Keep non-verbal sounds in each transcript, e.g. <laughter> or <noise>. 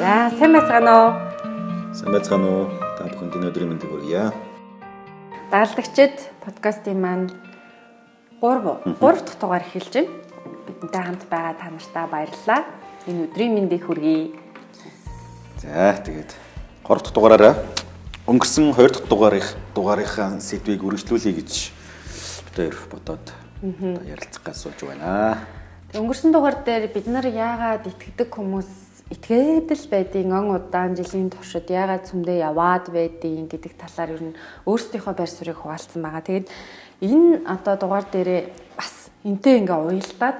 За сайн байцгаана уу? Сайн байцгаана уу? Та бүхэнд өнөөдрийн мэндийг хүргье. Даалдагчид подкастын маань 3 3 дахь дугаар эхэлж байна. Бидэнтэй хамт байгаа та нартай баярлалаа. Энэ өдрийн мэндийг хүргэе. За тэгээд 3 дахь дугаараараа өнгөрсөн 2 дахь дугаарыг дугаарынхаа сэдвийг үргэлжлүүлэе гэж бид хоёр бодоод ярилцах гэж сууж байна. Өнгөрсөн дугаар дээр бид нар яагаад итгэдэг хүмүүс итгээдэл байдгийн он удаан жилийн туршид яагаад сүмдээ яваад байдгийг гэдэг талаар ер нь өөрсдийнхөө байр суурийг хуваалцсан байгаа. Тэгээд энэ одоо дугаар дээрээ бас энтэй ингээ уялдаад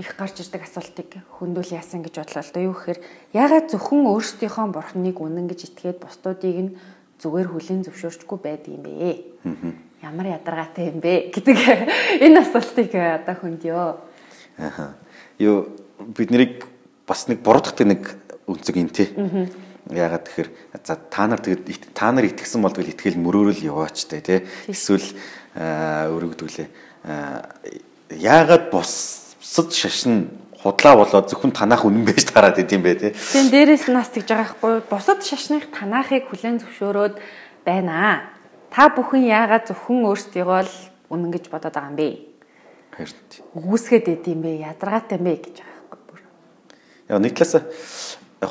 их гарч ирдэг асуултыг хөндөөл яасан гэж бодлоо л доо. Юу гэхээр яагаад зөвхөн өөрсдийнхөө бурхныг үнэн гэж итгээд бусдуудыг нь зүгээр хүлийн зөвшөөрчгүй байдаг юм бэ? Ямар ядаргаатай юм бэ гэдэг <laughs> энэ асуултыг э, одоо хөндөө. Аха. Юу бид нэрийг бас нэг буруудахтай нэг үнцэг юм тий. Яагаад тэгэхээр за та нар тэгэд та нар итгэсэн бол тэгэл итгэл мөрөөрөл яваач тий. Эсвэл өргөдүүлээ. Яагаад бусад шашин худлаа болоод зөвхөн танах үнэн байж тараад идэм бэ тий. Тэгэн дээрээс нас тэгж байгаа хгүй бусад шашных танахыг хүлэн зөвшөөрөөд байна аа. Та бүхэн яагаад зөвхөн өөрсдийгөө л үнэн гэж бодоод байгаа юм бэ? Харин. Үгүйсгээд идэм бэ? Ядаргаатай юм бэ гэж байгаа. Яг нэг талаас яг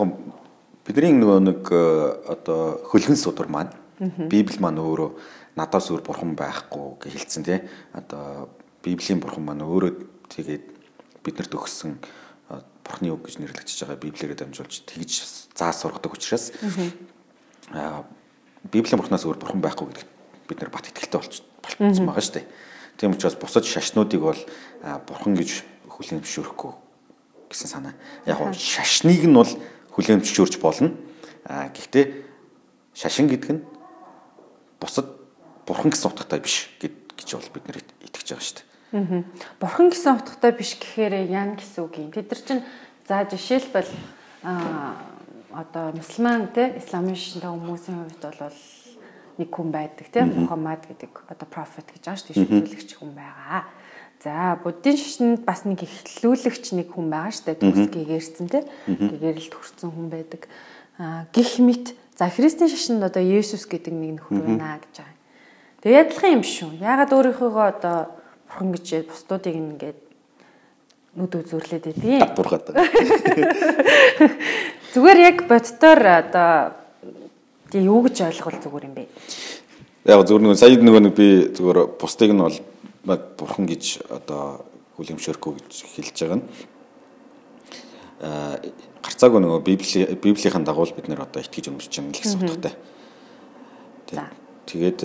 бидний нөгөө нэг э, одоо хөлгөн судар маань Библи маань өөрөө надаас өөр бурхан байхгүй гэж хэлсэн тий. Одоо Библийн бурхан маань өөрөө тэгээд биднэрт өгсөн э, бурхны үг гэж нэрлэгдэж байгаа Библиэрээ дамжуулж тэгж заа сургадаг учраас аа Библийн бурхнаас өөр бурхан байхгүй гэдэгт бид нар бат итгэлтэй болчихсон байгаа шүү дээ. Тийм учраас бусад шашнуудыг бол бурхан гэж хүлээн зөвшөөрөхгүй гэсэн санаа. Яг нь шашныг нь бол хүлээмжшөөрч болно. А гэхдээ шашин гэдэг нь бусад бурхан гэсэн утгатай биш гэж бол бид нэр итгэж байгаа шүү дээ. Аа. Бурхан гэсэн утгатай биш гэхээр яа гэсэн үг юм. Тэд нар чинь за жишээлбэл а одоо мусульман те исламын шинжтэй хүмүүсийн хувьд бол нэг хүн байдаг те Мухаммад гэдэг одоо профет гэж байгаа шүү дээ шүтлэгч хүн байгаа. За буддийн шашинд бас нэг ихтлүүлэгч нэг хүн байгаа штэ төгс гэгэрсэн те гэгэрэл төрсэн хүн байдаг. Аа гих мэт за христийн шашинд одоо Есүс гэдэг нэг нөхөр байна гэж байгаа. Тэгээ адилхан юм шүү. Ягаад өөрийнхөө одоо бурхан гэж бусдуудыг ингээд нүд үзүрлээд байдгийг. Бурхад. <laughs> Зүгээр яг бодтоор одоо тий юу гэж ойлгол зүгээр юм бэ? Яг зүгээр нэг сая нөгөө нэг би зүгээр бусдыг нь бол бурхан гэж одоо хүлэмжшөөрөхгүй гэж хэлж байгаа нь гарцаагүй нөгөө библи библийнхэн дагуу бид нэр одоо итгэж өмсөж байгаа л гэсэн утгатай. Тэгээд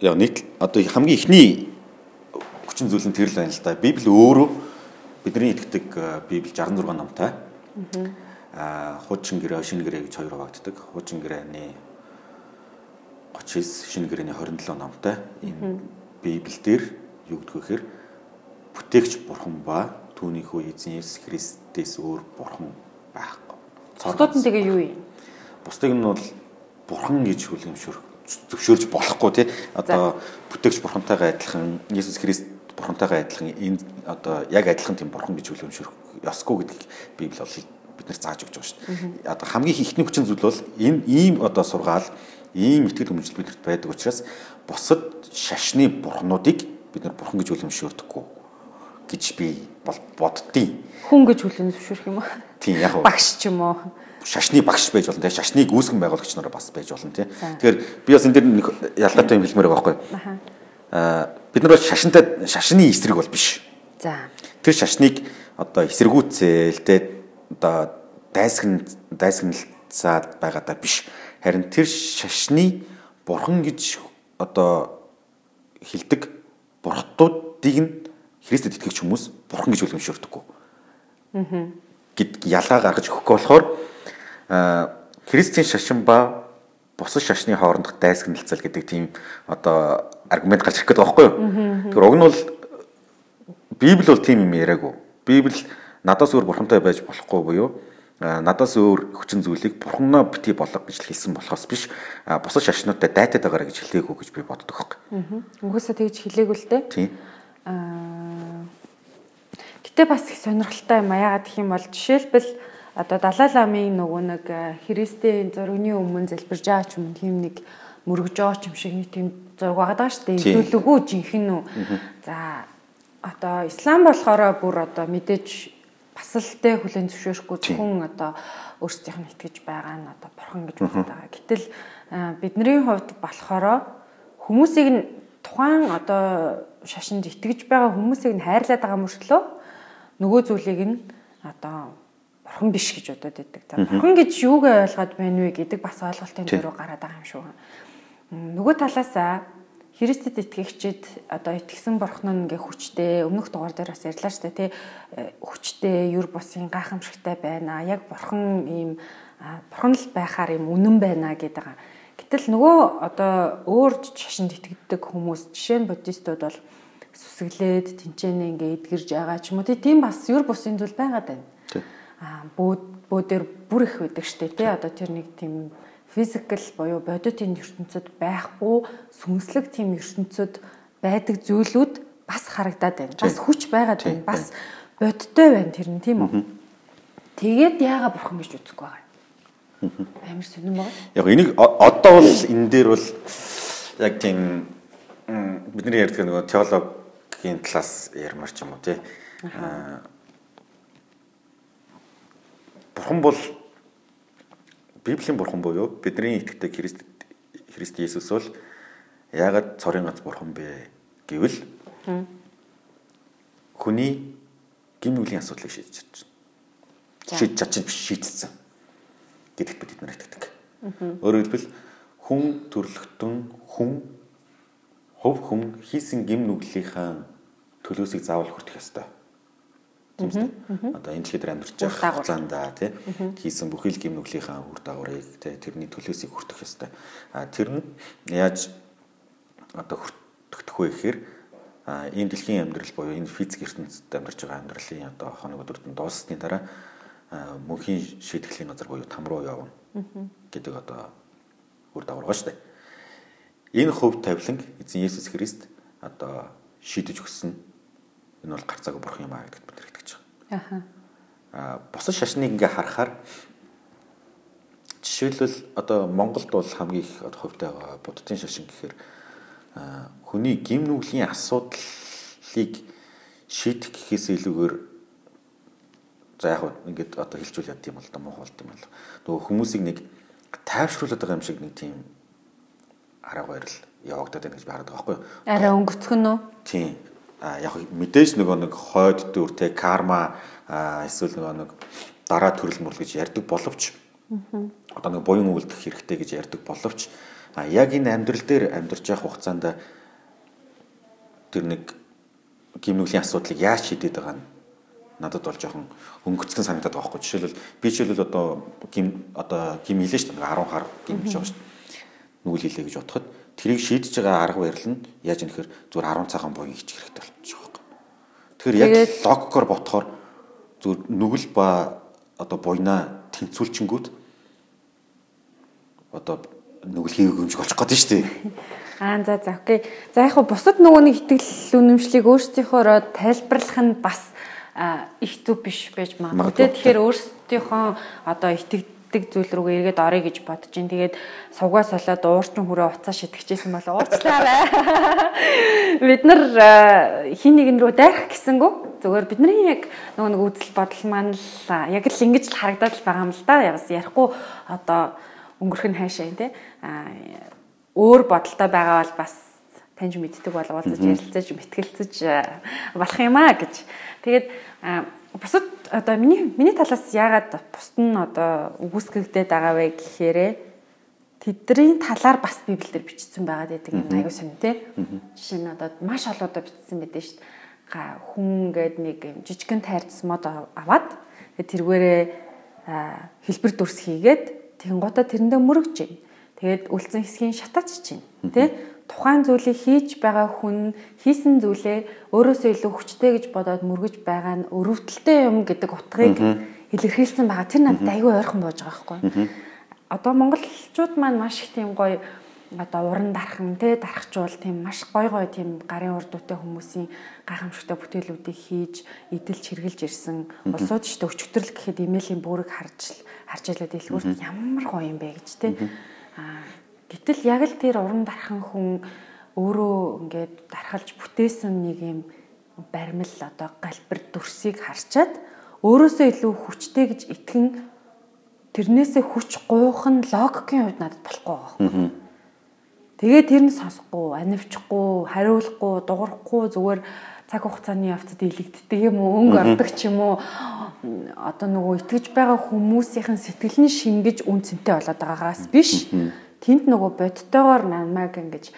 яг нэг одоо хамгийн ихний хүчин зүйл нь тэр л байна л да. Библи өөрөө бидний итгэдэг библи 66 номтой. Аа хуучин гэрээ, шинэ гэрээ гэж хоёр хуваагддаг. Хуучин гэрээний 39, шинэ гэрээний 27 номтой. Энэ Библиэлд юу гэдэг вэ гэхээр бүтээгч бурхан ба түүнийхөө эзэн Есүс Христээс өөр бурхан байхгүй. Бусдууд нь тэгээ юу юм? Бусдыг нь бол бурхан гэж хүлэмжшөөрөх зөвшөөрж болохгүй тий. Одоо бүтээгч бурхантайгаа адилхан Есүс Христ бурхантайгаа адилхан энэ одоо яг адилхан тийм бурхан гэж хүлэмжшөөрөх ёсгүй гэдгийг Библи бол бид нар зааж өгч байгаа шүү дээ. Одоо хамгийн ихний хүчин зүйл бол энэ ийм одоо сургаал ийм итгэл үнэмшил бидэрт байдаг учраас бусад шашны бурхнуудыг бид нар бурхан гэж үлэмшөөрдөггүй гэж би боддtiin. Хүн гэж хүлээн зөвшөөрөх юм уу? Тийм яг уу. Багш ч юм уу? Шашны багш байж болно тийм шашныг үүсгэн байгуулагч нар бас байж болно тийм. Тэгэхээр би бас энэ дэр нэг ялгаатай юм хэлмээр байгаа байхгүй. Аа бид нар бол шашинтай шашны эсрэг бол биш. За. Тэр шашныг одоо эсэргүүцээл тийм одоо дайсган дайсгналцаад байгаадаа биш. Харин тэр шашны бурхан гэж одоо хилдэг бурхтуудыг нь Христэд итгэж хүмүүс бурхан гэж үлэмшөрдөггүй. Аа. гэд ялгаа гаргаж өгөхгүй болохоор Христийн шашин ба бусад шашны хоорондох дайсагналцал гэдэг тийм одоо аргумент гарч ирэх гэдэг байхгүй юу? Тэгэхээр уг нь бол Библи бол тийм юм яриаггүй. Библи надаас өөр бурхантай байж болохгүй буюу надаас өөр хүчин зүйлийг бурхнаа бити болго гэж хэлсэн болохоос биш бусад шашнуудтай дайтаад байгаараа гэж хэлээгүй гэж би боддог байхгүй. Угсаа тэгж хэлээгүй л дээ. Тийм. Аа Гэтэ бас их сонирхолтой юм а яагаад гэх юм бол жишээлбэл одоо Далай ламын нөгөө нэг Христийн зургийн өмнө залбирж байгаа ч юм тийм нэг мөргөж байгаа ч юм шиг нэг тийм зураг байгаа шүү дээ. Идүүлэггүй жинхэнэ үү. За одоо ислам болохоор бүр одоо мэдээж бас л тэ хүлэн зөвшөөрөхгүй зөвхөн одоо өөрсдийнх нь итгэж байгаа нь одоо бурхан гэж бодоод байгаа. Гэтэл бидний хувьд болохоор хүмүүсийг нь тухайн одоо шашинд итгэж байгаа хүмүүсийг нь хайрлаад байгаа мөртлөө нөгөө зүйлийг нь одоо бурхан биш гэж бодоод байдаг. За бурхан гэж юуг ойлгоод байна вэ гэдэг бас ойлголтын дөрөв гараад байгаа юм шүү. Нөгөө талаасаа Христэд итгэгчид одоо итгэсэн бурхан нь ингээ хүчтэй өмнөх дугаар дээр бас ярьлаа шүү дээ тий хүчтэй юр бусын гайхамшигтай байна. Яг бурхан ийм бурхан л байхаар ийм үнэн байна гэдэг. Гэтэл нөгөө одоо өөр шашинд итгэдэг хүмүүс жишээ нь буддистууд бол сүсгэлээд тэнцэнэ ингээ эдгэрж байгаа ч юм уу тийм бас юр бусын зүйл байгаад байна. Аа бөөд бөөдөр бүр их байдаг дээ тий одоо тэр нэг тийм физикал буюу бодитын ертөнцид байхгүй сүнслэг тийм ертөнцид байдаг зүйлүүд бас харагдаад байна. Бас хүч байгаад байна. Бас бодиттой байна тэр нь тийм үү? Тэгээд яага бурхан гэж үзэхгүй байгаа. Амар сонирн байгаа. Яг энийг одоо бол энэ дээр бол яг тийм бидний ярьдаг нөгөө теологийн талаас ярмар ч юм уу тий. Бурхан бол Библийн бурхан буюу бидний итгэдэг Христ Христ Есүс бол яагаад цорын ганц бурхан бэ гэвэл хүний гим нүглийн асуудлыг шийдэж чадж байна. Шийдэж чадчих биш шийдсэн гэдэгт бид нар итгэдэг. Өөрөөр хэлбэл хүн төрлөختөн хүн хөв хүн хийсэн гим нүглийнхаа төлөөсийг заавал хүртэх ёстой тийм үү? Одоо энэ дэлхийд амьдарч байгаа хугацаанда тий хийсэн бүхий л гимнүглийнхаа үр дагаврыг тий тэрний төлөөсийг хүртэх ёстой. А тэр нь яаж одоо хүртэх вэ гэхээр а энэ дэлхийн амьдрал буюу энэ физик ертөнцид амьдарч байгаа амьдралын одоо хоног өдөртөнд дууссны дараа мөнхийн шийтгэлийн газар буюу там руу явна гэдэг одоо үр дагавар шүү дээ. Энэ хөв тавиланг эзэн Есүс Христ одоо шийдэж өгсөн энэ бол гарцаагүй бурхан юм аа гэдэгт бид итгэж байгаа. Аа босод шашныг ингээ харахаар жишээлбэл одоо Монголд бол хамгийн их хувьтай байгаа буддын шашин гэхээр хүний гим нүглийн асуудлыг шийдэх гэхээс илүүгээр за яг ингээд одоо хэлжүүл яд юм бол да муу болт юм бол нөгөө хүмүүсийг нэг тайвшруулад байгаа юм шиг нэг тийм арга барил явагдаад байна гэж би хараад байгаа байхгүй юу? Арай өнгөцгөн үү? Тийм яг мэдээж нөгөө нэг хойд дүр те карма эсвэл нөгөө нэг дараа төрөл мөрл гэж ярьдаг боловч одоо нэг буян үйлдэх хэрэгтэй гэж ярьдаг боловч яг энэ амьдрал дээр амьдарч явах хугацаанд тэр нэг гимнүглийн асуудлыг яаж шийдээд байгаа нь надад бол жоохон өнгөцгөн санагдаад байгаа байхгүй жишээлбэл би жишээлбэл одоо гим одоо гим хэлээ шүү дээ 10 хар гим гэж байгаа шүү дээ. Нүгэл хэлээ гэж бодоход Тэрийг шийдэж байгаа арга барил нь яаж юм хэрэг зүгээр 10 цагаан буян хийчих хэрэгтэй болчихж байгаа юм. Тэгэхээр яг логикоор бодохоор зүгээр нүгэл ба одоо буйнаа тэнцүүлчингүүд одоо нүгэлхийг өгөмж болчих гээд шүү дээ. <laughs> Аа за за окей. За яг хуу бусад нөгөө нэг итгэл үнэмшлийг өөрсдийнхоороо тайлбарлах нь бас их зүв биш байж магадгүй. Тэгэхээр өөрсдийнхөө одоо итгэдэг гэдэг зүйл рүүгээ эргээд орё гэж бодож ин. Тэгээд сувгаа солиод уурчин хүрээ уцаа шитгэжсэн бол уучлаарай. <laughs> Бид нар хин нэгэн рүү дайрах гэсэнгүү зүгээр бидний яг нөгөө нэг үзэл бодол маань л яг л ингэж л харагдаад л байгаа юм л да. Ягс ярихгүй одоо өнгөрөх нь хайшаа тий. өөр бодолтой байгаа бол бас таньж мэддэг бол уулзаж ярилцаж мэтгэлцэж болох юм аа гэж. Тэгээд бусад одоо миний миний талаас яагаад бусд нь одоо үгүйсгэгдээд байгаа вэ гэхээр тэдний талаар бас библиэлд бичсэн байгаад байдаг юм аягүй сонь тий. Жишээ нь одоо маш олоодоо бичсэн байдаг шүү дээ. Хүн гээд нэг жижигэн тайрц мод аваад тэргээрээ хэлбэр дүрс хийгээд тэгэн гутаа тэрэндээ мөрөгж чинь. Тэгээд үлдсэн хэсгийн шатаач чинь тий тухайн зүйлийг хийж байгаа хүн хийсэн зүйлээ өөрөөсөө илүү хүчтэй гэж бодоод мөргөж байгаа нь өрөвдөлттэй юм гэдэг утгыг илэрхийлсэн байгаа. Тэр надад аюу ойрхон бууж байгаа байхгүй. Одоо монголчууд маань маш их тийм гоё одоо уран дархан те дарахжуул тийм маш гой гой тийм гарын урдуутай хүмүүсийн гайхамшигтай бүтээлүүдийг хийж эдэлж хэрглэж ирсэн. Улсууд ч өчтөрл гэхэд имэйлийн бүрэг харж харж ялаад дэлгүүрт ямар гоё юм бэ гэж те. А гэтэл яг л тэр уран дархан хүн өөрөө ингээд дархалж бүтээсэн нэг юм баримл одоо галбир дүрсийг харчаад өөрөөсөө илүү хүчтэй гэж итгэн тэрнээсээ хүч гуйх нь логикийн хувьд надад болохгүй байгаа. Тэгээ тэр нь сонсохгүй, анивчихгүй, хариулахгүй, дуурахгүй зүгээр цаг хугацааны явцад илэгддэг юм уу, өнгө ордог ч юм уу одоо нөгөө итгэж байгаа хүмүүсийн сэтгэл нь шингэж үн цэнтэй болоод байгаагаас биш. Тэнд нөгөө бодтойгоор намайг ингэж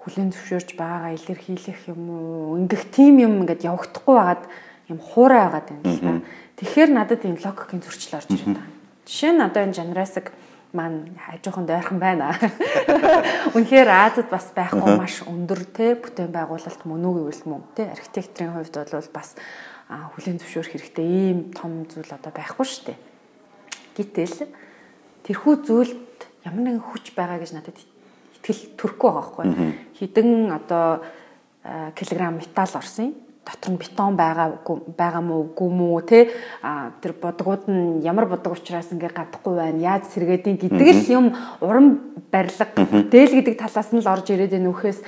хүлэн зөвшөөрч байгаагаа илэрхийлэх юм уу, ингэх тийм юм ингээд явагдахгүй байгаад юм хуурай байгаад байна л да. Тэгэхээр надад энэ логикийн зөрчил орж ирж байна. Жишээ нь одоо энэ жанрасаг маань хажуухан дойрхон байна. <laughs> Үнэхээр Азад бас байхгүй маш өндөр те бүтээн байгуулалт мөн үү гэвэл мөн те архитекторын хувьд бол бас хүлэн зөвшөөрөх хэрэгтэй ийм том зүйл одоо байхгүй шүү дээ. Гэтэл тэрхүү зүйлд ямар нэгэн хүч байгаа гэж надад итгэл төрөхгүй байгаа байхгүй. Хідэн одоо килограмм металл орсон. Юм дотор нь бетон байгаа байгаа мó үгүй мүү те. Тэр бодгууд нь ямар бодог учраас ингээ гадахгүй байна яаж сэргээдин гэдэг л юм уран барилга бүтээл гэдэг талаас нь л орж ирээд байна үхээс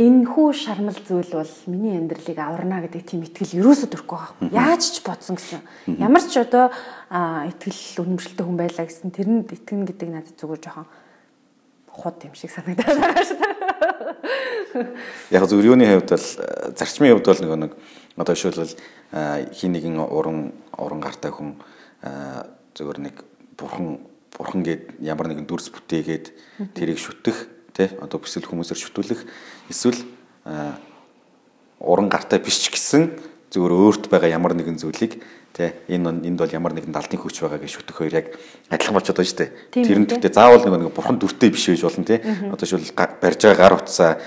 энэ хүү шармал зүйл бол миний амьдралыг аварна гэдэг тийм итгэл ерөөсөө төрөхгүй байгаа. Яаж ч бодсон гэсэн. Ямар ч одоо итгэл үнэмшилтэй хүн байлаа гэсэн тэрэнд итгэн гэдэг надад зүгээр жоохон хот юм шиг санагдаад байгаа шүү дээ. <laughs> Яг зөв юуны хувьд бол зарчмын хувьд бол нэг одоо жишээлбэл хин нэгэн уран уран гартай хүн зөвөр нэг бурхан бурхан гээд ямар нэгэн дүрс бүтээгээд тэрийг шүтэх тий одоо бүсэл хүмүүсээр шүтүүлэх эсвэл уран гартай биш ч гэсэн зөвөр өөрт байгаа ямар нэгэн зүйлийг Тэ энэ энд бол ямар нэгэн далдын хүч байгаа гэж шүтэх хоёр яг адилхан болчиход байна шүү дээ. Тэр нь гэхдээ заавал нэг бурхан дүртэй биш байж болно тий. Одоо шил барьж байгаа гар утсаа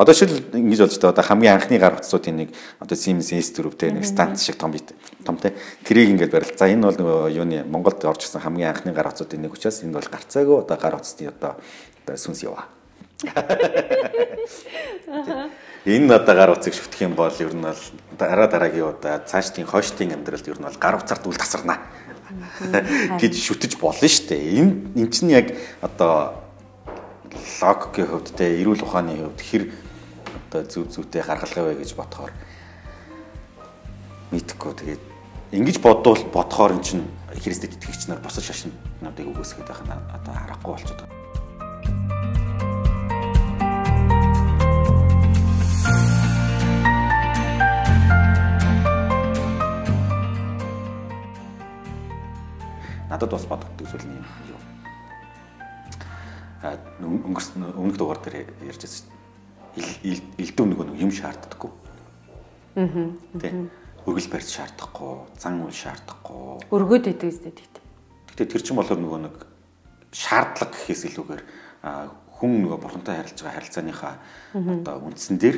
одоо шил ингэж болж байгаа одоо хамгийн анхны гар утсуудын нэг одоо Siemens S4 тий нэг станц шиг том бит том тий. Тэрийг ингээд барил. За энэ бол нөгөө юуны Монголд орж ирсэн хамгийн анхны гар утсуудын нэг учраас энэ бол гарцаагүй одоо гар утсны одоо одоо сүнс яваа. Энэ одоо гар утсыг шүтэх юм бол ер нь бол дараа дараагийн удаа цаашдын хойштын амьдралд ер нь бол гар утсаар дүүл тасарна гэж шүтэж болно шүү дээ. Энэ эн чинь яг одоо логикийн хувьд те эрүүл ухааны хувьд хэр одоо зүв зүйтэй гаргалгаа вэ гэж бодохоор мэдхгүй тэгээд ингэж бодвол бодохоор эн чинь Христэд итгэгч нар босож шашин надыг үгүйсгээд байх нь одоо харахгүй болчиход байна. Надад бас бодогддог зүйл нь юм. А өнгөрсөн өмнөх дугаар дээр ярьж байсан элдв нөгөө нэг юм шаарддаггүй. Аа. Тэ. Өргөл барьж шаардахгүй, зан үйл шаардахгүй. Өргөөд идэг үстэй тэгт. Гэтэ тэр чинь болохоор нөгөө нэг шаардлага гэхээс илүүгээр хүн нөгөө бурхантай харилцаж байгаа харилцааныхаа одоо үндсэн дээр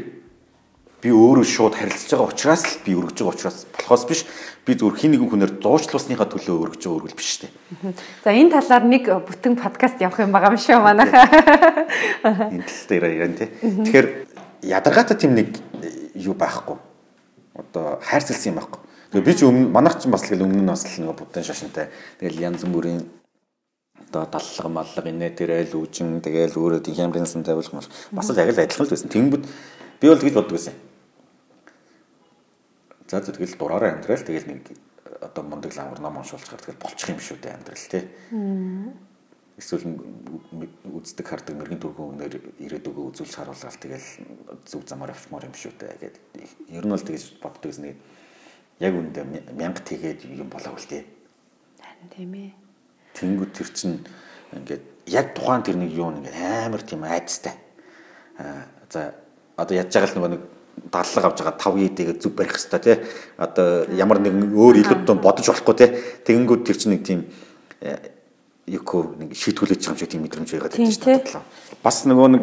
би өөрөө шууд харилцаж байгаа учраас л би өргөж байгаа учраас болохоос биш би зүгээр хин нэгэн хүнээр дуурчлуусныхаа төлөө өргөж байгаа өргөл биш үү. За энэ талаар нэг бүтэн подкаст явах юм байгаа юм шүү манайхаа. Энэ тал дээр ярина тий. Тэгэхээр ядаргаатай тийм нэг юу байхгүй. Одоо хайрцалсан юм байхгүй. Тэгээ би ч өмнө манайх ч бас л өмнө нь бас л нэг бүтэн шашинтай. Тэгэл янз бүрийн одоо даллага маллага инээ тэрэл үүжин тэгэл өөрөө хямрын сан тавилах бас л яг л адилхан л байсан. Тэнгүүд би бол тэгж боддог байсан За тэгэл дураараа амьдрал тэгэл нэг одоо мундаг ламгар ном уншуулчихар тэгэл болчих юм шүү дээ амьдрал тий. Эсвэл үздэг хардаг мэрэгэн дөрвөн өнөр ирээд өгөө үзүүлж харуулаад тэгэл зүг замаар авчмаар юм шүү дээ гэд. Ер нь бол тэгж боддог гэсэн нэг яг үндэ мянга тэгээд юм болоо үл тий. Харин тийм ээ. Тэнгүүд тэр чинь ингээд яг тухайн тэр нэг юу нэг амар тийм айцтай. Аа за одоо ядж байгаа л нөгөө нэг дадлага авж байгаа 5 идээгээ зүг барих хэрэгтэй тий. Одоо ямар нэгэн өөр илүү дун бодож болохгүй тий. Тэгэнгүүт тэр чинь нэг тийм юко нэг шийтгүүлэж байгаа юм шиг тийм мэдрэмж байгаад байна шүү дээ. Бас нөгөө нэг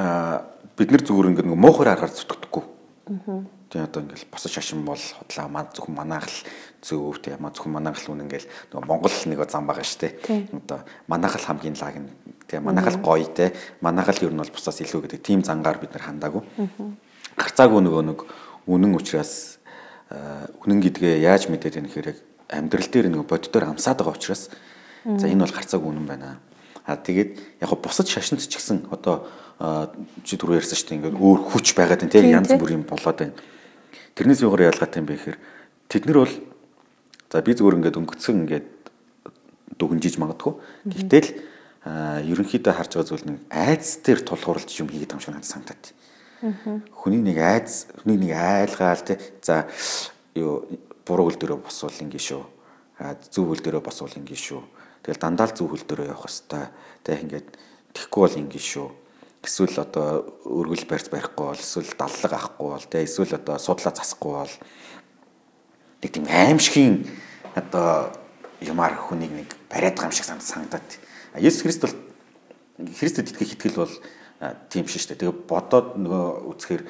аа бид нар зүгээр ингээд нөгөө муухай аргаар зүтгэдэггүй. Тэгээ одоо ингээл босож шашин бол худлаа маа зөвхөн манайх л зөв тэгээ маа зөвхөн манайх л үн ингээл нөгөө Монгол нэг зам байгаа шүү дээ. Одоо манайх л хамгийн лаг нь тэгээ манайх л гоё те манайх л ер нь бол бусаас илүү гэдэг тийм зангаар бид нар хандаагүй. Гарцаагүй нөгөө нэг үнэн учраас үнэн гэдгээ яаж мэдээд байна гэхээр амьдрал дээр нөгөө боддоор амсаад байгаа учраас за энэ бол гарцаагүй үнэн байна. А тэгээд яг бусад шашинт ч гэсэн одоо чи түрүү ярьсан шүү дээ ингээд өөр хүч байгаад байна тийм янз бүрийн болоод байна. Тэрнээс юугаар ялгаатай юм бэ гэхээр тэд нар бол за би зүгээр ингээд өнгөцсөн ингээд дүгнжиж магадгүй. Гэхдээ л ерөнхийдөө харж байгаа зүйл нэг айц дээр тулгуурлаж юм хийгээд байгаа юм шиг санагдаад. Хүний нэг айц, хүний нэг айлгаал тий. За юу буруу хөл дөрөө босвол ингэ шүү. А зөв хөл дөрөө босвол ингэ шүү. Тэгэл дандаа л зөв хөл дөрөө явах хэвээр. Тэ ингээд тэхгүй бол ингэ шүү эсвэл одоо өргөл барьц барихгүй бол эсвэл даллага авахгүй бол тэ эсвэл одоо судлаа засахгүй бол нэг тийм аимшигын одоо юмар хүнийг нэг бариад байгаа юм шиг санагдаад. Есүс Христ бол Христэд итгэх итгэл бол тийм шин штэ. Тэгээ бодоод нөгөө үзэхээр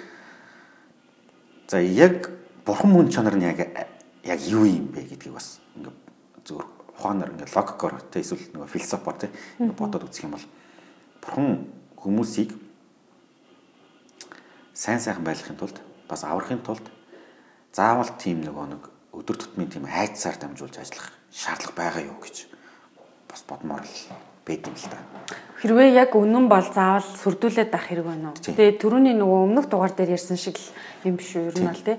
за яг бурхан мөн чанар нь яг яг юу юм бэ гэдгийг бас ингээ зөв ухаанаар ингээ логикоор тэ эсвэл нөгөө философоор тэ ингээ бодоод үзэх юм бол бурхан хүмүүсийг сайн сайхан байлгахын тулд бас аврахын тулд заавал тийм нөгөө нэг өдөр тутмын тийм айцсаар дамжуулж ажиллах шаардлага байгаа юу гэж бас бодмоор л байд юм л да. Хэрвээ яг үнэн бол заавал сүрдүүлээд ах хэрэг байна уу? Тэгээ түрүүний нөгөө өмнөх дугаар дээр ярьсан шиг л юм биш үү? Ер нь бол тий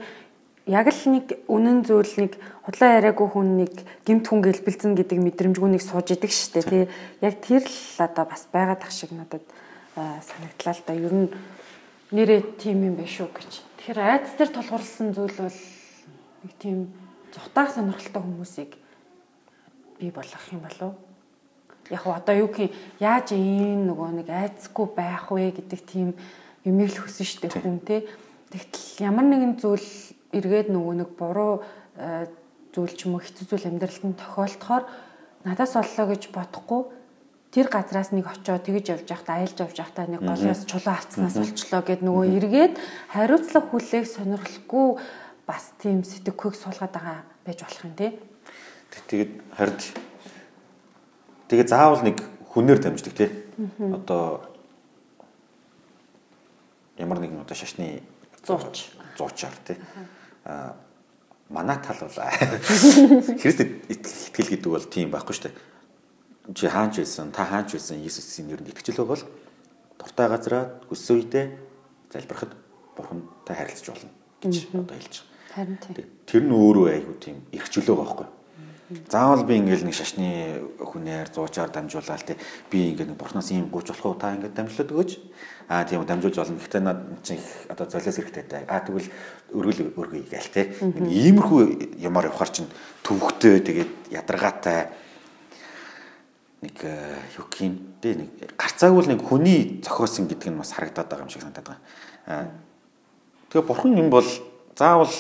яг л нэг үнэн зүйл нэг худлаа яриаггүй хүн нэг гимт хүн гэлбэлцэн гэдэг мэдрэмжгүй нэг сууж идэг штэ тий яг тэр л одоо бас байгаад ах шиг надад санагдлаа л да. Ер нь нэрээ тийм юм биш үү гэж. Тэгэхээр айц дээр тулгуурласан зүйл бол нэг тийм зутаах сонирхолтой хүмүүсийг бий болгох юм болов. Яг одоо юу гэх яаж ийм нөгөө нэг айцгүй байх вэ гэдэг тийм юмыг л хүсэн штэ хүн те. Тэгтэл ямар нэгэн зүйл эргээд нөгөө нэг буруу зүйл ч юм уу хэцүү зүйл амьдралд нь тохиолдохоор надаас боллоо гэж бодохгүй. Тэр газраас нэг очоод тэгж явж байхдаа аялж явж байхдаа нэг голоос чулуу авцснаас болчлоо гэд нөгөө эргээд хариуцлага хүлээх сонирхолгүй бас тийм сэтгэхүйг суулгаад байгаа байж болох юм тий. Тэгээд харин тэгээд заавал нэг хүнээр дамждаг тий. Одоо ямар нэгэн одоо шашны зууч зуучаар тий. Аа манай тал бол <laughs> Христэд итгэл гэдэг бол тийм байхгүй шүү дээ чи хаанч байсан та хаанч байсан Иесусийн нэрээр итгэжлөө бол дуртай газараа хүссэн үедээ залбирахад бурхантай харилцаж болно гэж одоо хэлж байгаа. Харин тийм. Тэр нь өөрөө айгүй тийм эрхчлөө байхгүй. Заавал би ингээл нэг шашны хүнээр зуучаар дамжуулаад тий би ингээд нэг бурхнаас ийм гуйж болох уу та ингээд дамжуулаад өгөөч. Аа тийм дамжуулж болно. Гэхдээ над чинь одоо золиос хэрэгтэй. Аа тэгвэл өргөл өргөе гээл тий. Иймэрхүү ямаар явахар чинь төвхтэй тэгээд ядаргаатай нэг э, юу гин бэ нэг гарцаагүй л нэг хүний зохиосон гэдэг нь бас харагдаад байгаа юм шиг санагдаад байгаа. Тэгээ бурхан юм бол заавал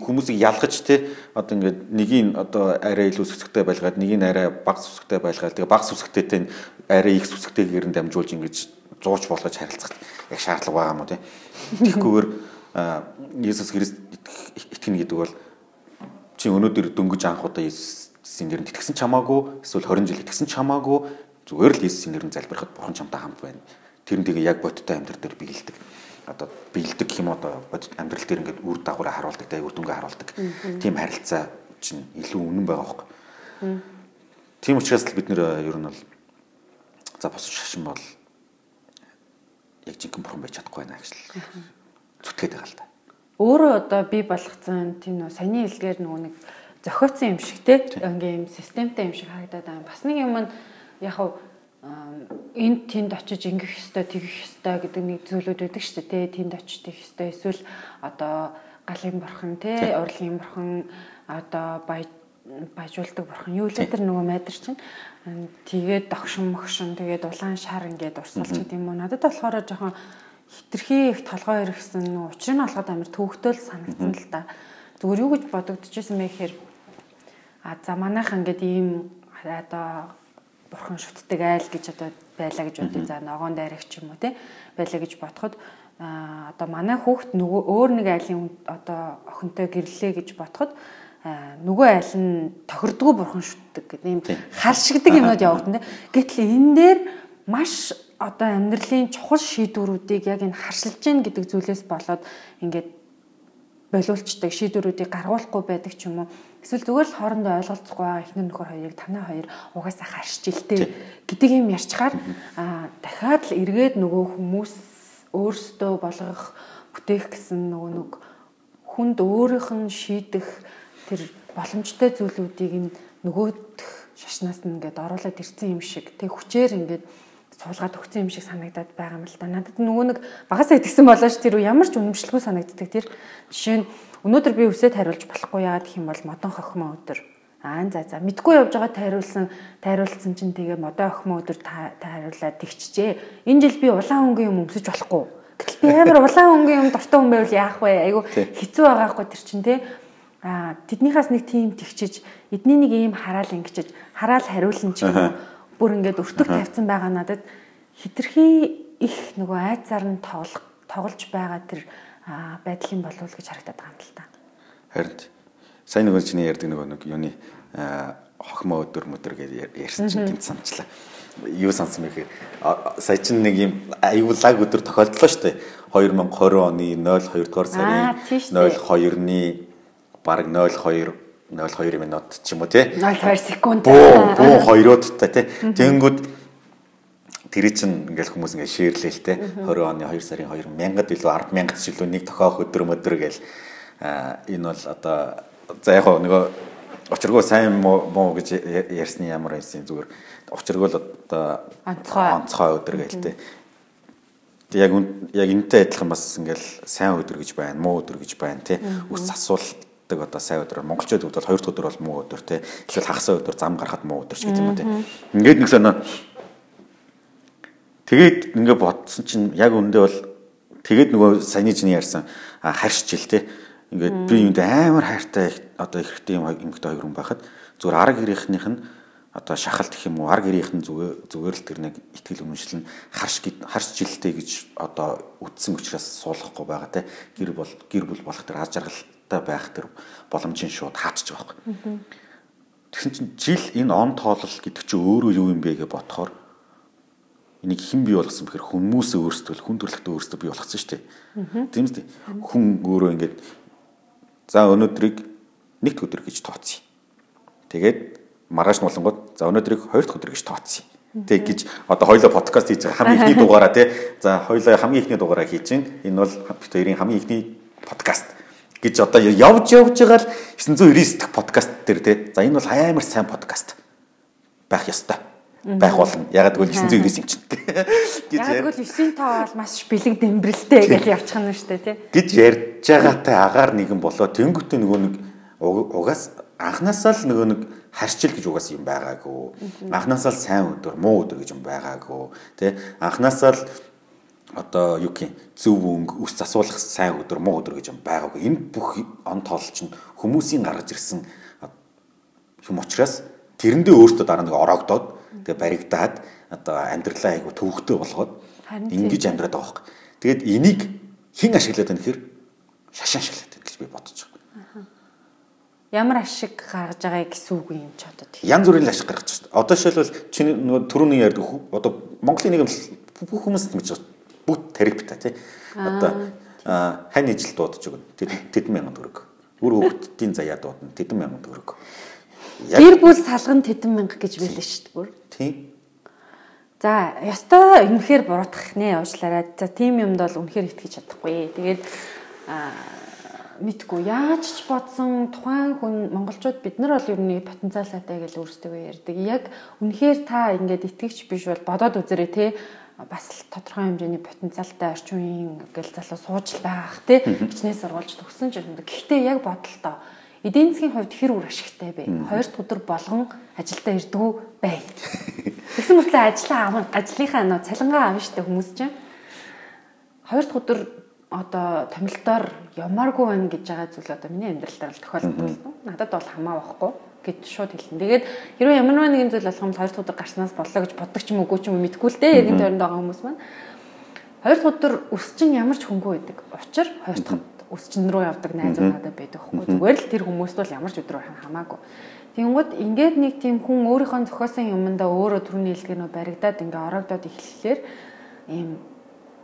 хүмүүсийг ялгаж те одоо ингээд нэгийг одоо арай илүү сүсгтэй байлгаад нэгийг арай бага сүсгтэй байлгаад тэгээ бага сүсгтэйтэй арай их сүсгтэйгээр нь дамжуулж ингэж зууч болгож харилцах яг шаардлага байгаа юм уу те. Тэгэхгүйгээр Иесус Христ итгэнэ гэдэг бол чи өнөөдөр дөнгөж анх удаа Иесус Иесусийн нэрээр итгэсэн ч хамаагүй эсвэл 20 жил итгэсэн ч хамаагүй зүгээр л Иесусийн нэрээр залбирахад бурхан чамтай хамт байна. Тэр нь тэгээ яг бодиттой амьдрал дээр биелдэг. Одоо биелдэг гэх юм одоо бодит амьдрал дээр ингээд үр дагавраа харуулдаг, тэ үр дүнгээ харуулдаг. Тийм харилцаа чинь илүү үнэн байгаа хөөхгүй. Тийм учраас л бид нэр ер нь бол за босч шашин бол яг жинхэнэ бурхан байж чадахгүй байна гэж л зүтгээд байгаа л да. Өөрөө одоо би болгоцсон тийм нөө саяны хэлгээр нөгөө нэг зохиоцсон юм шиг те ингээм системтэй юм шиг харагдаад байгаа. Бас нэг юм нь яг хав энд тэнд очиж ингэх ёстой тэгэх ёстой гэдэг нэг зүйлүүд байдаг шүү дээ тэнд очиж тэгэх ёстой эсвэл одоо галын бурхан те урлагийн бурхан одоо баяж баяжуулдаг бурхан. Юу л тэр нөгөө майдар чинь тэгээд догшин могшин тэгээд улаан шар ингээд урсгалч гэдэг юм уу надад болохоор жоохон хитрхи их толгой иргэсэн учир нь олоход амар төвхтөл санагдсан л да зүгээр юу гэж бодогдчихсэн бэ гэхээр А за манайхан ингээд ийм одоо бурхан шүтдэг айл гэж одоо байлаа гэж бодъё. За ногоон дайрагч юм уу те байлаа гэж бодоход одоо манай хүүхд нөгөө өөр нэг айлын одоо охинтой гэрлээ гэж бодоход нөгөө айл нь тохирдгоо бурхан шүтдэг гэдэг ийм харшигдаг юмнууд <laughs> явагдана. Гэтэл энэ дээр маш одоо амьдралын чухал шийдвэрүүдийг яг энэ харшилж гин гэдэг зүйлээс болоод ингээд болиулцдаг шийдвэрүүдийг гаргуулахгүй байдаг ч юм уу. Эсвэл зүгээр л хоорондоо ойлголцохгүй байгаа ихнэр нөхөр хоёрыг танаа хоёр угаасаа харшиж илтэй гэдэг юм ярьчаар аа дахиад л эргээд нөгөө хүмүүс өөрсдөө болгох бүтээх гэсэн нөгөө нэг хүнд өөрийнх нь шийдэх тэр боломжтой зүйлүүдийг нь нөгөөдх шашнаас нь ингээд оруулаад ирсэн юм шиг тэг хүчээр ингээд суулгаад өгсөн юм шиг санагдаад байгаа юм л да. Надад нөгөө нэг багасаа идэгсэн болооч тэр ямар ч үнэмшлгүй санагддаг. Тэр жишээ нь өнөөдөр би үсээд хариулж болохгүй яагаад гэх юм бол модон хохимоо өдөр Аа за за мэдгүй явж байгаа тайруулсан тайруулсан чинь тэгээ модоо охимо өдөр та хариулаад тэгчихжээ. Энэ жил би улаан хөнгөн юм өмсөж болохгүй. Гэтэл би амар улаан хөнгөн юм дуртай хүн байвал яах вэ? Айгу хэцүү байгаа хгүй тэр чинь те. Аа тэднийхээс нэг тийм тэгчиж эдний нэг ийм хараал ингэчиж хараал хариулна ч юм уу бүр ингээд өртөг тавьсан байгаа надад хитрхи их нөгөө айцаар нь тоглож байгаа тэр байдлын болов гэж харагдаад байгаа юм л та. Харин сайн нөгөө чиний ярьдаг нөгөө нэг юуны хохимо өдөр мөдөр гэж ярьсан чинь гинт санчлаа. Юу сансан бэ гэхээр сая чинь нэг юм аюулаг өдөр тохиолдлоо шүү дээ. 2020 оны 02 дугаар сарын 02-ны баг 02 0.2 минут ч юм уу тий. 0.2 секунд. Буу буу хоёруудтай тий. Тэнгүүд тэр чинь ингээл хүмүүс ингээ шеэрлээ л тий. 20 оны 2 сарын 2 мянгад илүү 10 мянгад ч илүү нэг тохиох өдөр мөдөр гээл энэ бол одоо за яг нөгөө очиргоо сайн муу гэж ярьсны ямар байсан зүгээр. Очиргоо л одоо онцгой. онцгой өдөр гээл тий. Яг яг энэтэй адилхан бас ингээл сайн өдөр гэж байна, муу өдөр гэж байна тий. Үс асуул гэдэг одоо сайн өдөр. Монголчууд хувьд бол хоёр дахь өдөр бол муу өдөр те. Эсвэл хагас өдөр зам гарахад муу өдөр ч гэдэг юм те. Ингээд нэг сонио тэгээд ингээд бодсон чинь яг үндэ бол тэгээд нөгөө саяны чиний ярьсан харьж жил те. Ингээд би юунд амар хайртай одоо ихтэй юм эмэгтэй хоёр хүн байхад зүгээр арга гэрийнхнийх нь одоо шахалт гэх юм уу арга гэрийнх нь зүгээр зүгээр л тэр нэг ихтгэл үнэмшил нь харш харш жилтэй гэж одоо үтсэн учраас суулгахгүй байгаа те. Гэр бол гэр бүл болох тэр аз жаргал та байх тэр боломжийн шууд байгаа байхгүй. Тэгсэн чинь жил энэ он тоолол гэдэг чинь өөрөө юу юм бэ гэж бодохоор энийг хэн бий болгосон бэхэр хүмүүсээ өөрсдөө хүн төрлөختөө өөрсдөө бий болгосон шүү дээ. Тийм үстэй. Хүн өөрөө ингээд за өнөөдрийг нэгд өдөр гэж тооцъё. Тэгээд маргааш нуулангууд за өнөөдрийг хоёр дахь өдөр гэж тооцъё. Тэг гэж одоо хоёлоо подкаст хийж байгаа хамгийн ихний дугаараа тий. За хоёлоо хамгийн ихний дугаараа хийж чинь энэ бол бит хоёрын хамгийн ихний подкаст гэж одоо явж явж байгаа л 999 дэх подкаст дээр те. За энэ бол амар сайн подкаст байх ёстой байх болно. Ягаад гэвэл 999 юм чинь. гэж яг л 9 тоо бол маш бэлэг дэмбрэлтэй гэж явчих нь шүү дээ тий. гэж ярьж байгаатай агаар нэгэн болоо тэнгөтөө нөгөө нэг угаас анханасаа л нөгөө нэг харьчил гэж угаас юм байгаагүй. Анханасаа л сайн өдөр, муу өдөр гэж юм байгаагүй. Тэ анханасаа л одоо юу гэх юм зөв өнгө үс засуулах сайн өдөр муу өдөр гэж юм байгаагүй. Энэ бүх он тоол чинь хүмүүсийн гаргаж ирсэн юм учраас тэрэндээ өөртөө дараа нэг ороогдоод тэгээ баригдаад одоо амьдралаа айгу төвөгтэй болгоод ингэж амьдраад байгаа хөөх. Тэгээд энийг хэн ашиглаад байна гэхээр шашин ашиглаад байна гэж би бодож байгаа. Ямар ашиг гаргаж байгаа гэсэн үг юм ч одоо тийм. Янз бүрийн ашиг гаргаж байна. Одоо жишээлбэл чиний нөгөө түрүүний ярьдаг одоо Монголын нийгэм бүх хүмүүс мэдж байгаа бүгд тарифтай тий. Одоо хань ижил дуудаж өгнө. Тэдэн мянган төгрөг. Үр хөвгтдийн заяа дуудана. Тэдэн мянган төгрөг. Гэр бүл салган тэдэн мянга гэж байлаа шүү дээ бүр. Тийм. За, ёстой үнэхээр буруутгах нэ уучлаарай. За, тийм юмд бол үнэхээр итгэж чадахгүй. Тэгээд мэдгүй яаж ч бодсон тухайн хүн монголчууд бид нар бол ер нь потенциал сайтай гэж өөрсдөө ярьдаг. Яг үнэхээр та ингээд итгэгч биш бол бодоод үзээрэй те бас тодорхой хэмжээний потенциалтай орчин үеийн гэл залуу сууж л байгаах тий <laughs> хичнээн сургуульч төгссөн ч юм. Гэхдээ яг бодлоо эдийн засгийн хувьд хэр үр ашигтай бэ? Хоёр өдөр болгон ажилдаа ирдгүү бай. <laughs> Тэгсэн мэтлээ ажлаа авах ажлынхаа нөө цалингаа авна штэ хүмүүс чинь. Хоёр өдөр одоо томилтоор ямааргүй байна гэж байгаа зүйл одоо миний амьдрал дээр л тохиолддог. Надад бол хамаа байхгүй. гэж шууд хэлнэ. Тэгээд хэрвээ ямар нэгэн зүйл болох юм хоёр дахь удаа гарснаас боллоо гэж боддог ч юм уугүй ч юм уу мэдгүй л дээ. Яг энэ тойронд байгаа хүмүүс маань. Хоёр дахь удаа өсчин ямар ч хөнгөө байдаг. Учир хоёр дахь өсчин рүү явдаг найзууд надад байдаг байхгүй. Зүгээр л тэр хүмүүст бол ямар ч өдрөөр хамаагүй. Тэнгүүд ингээд нэг тийм хүн өөрийнхөө зохиосон юмдаа өөрөө төрний хэлгэнөө баригдаад ингээ ороогдоод эхлэхээр ийм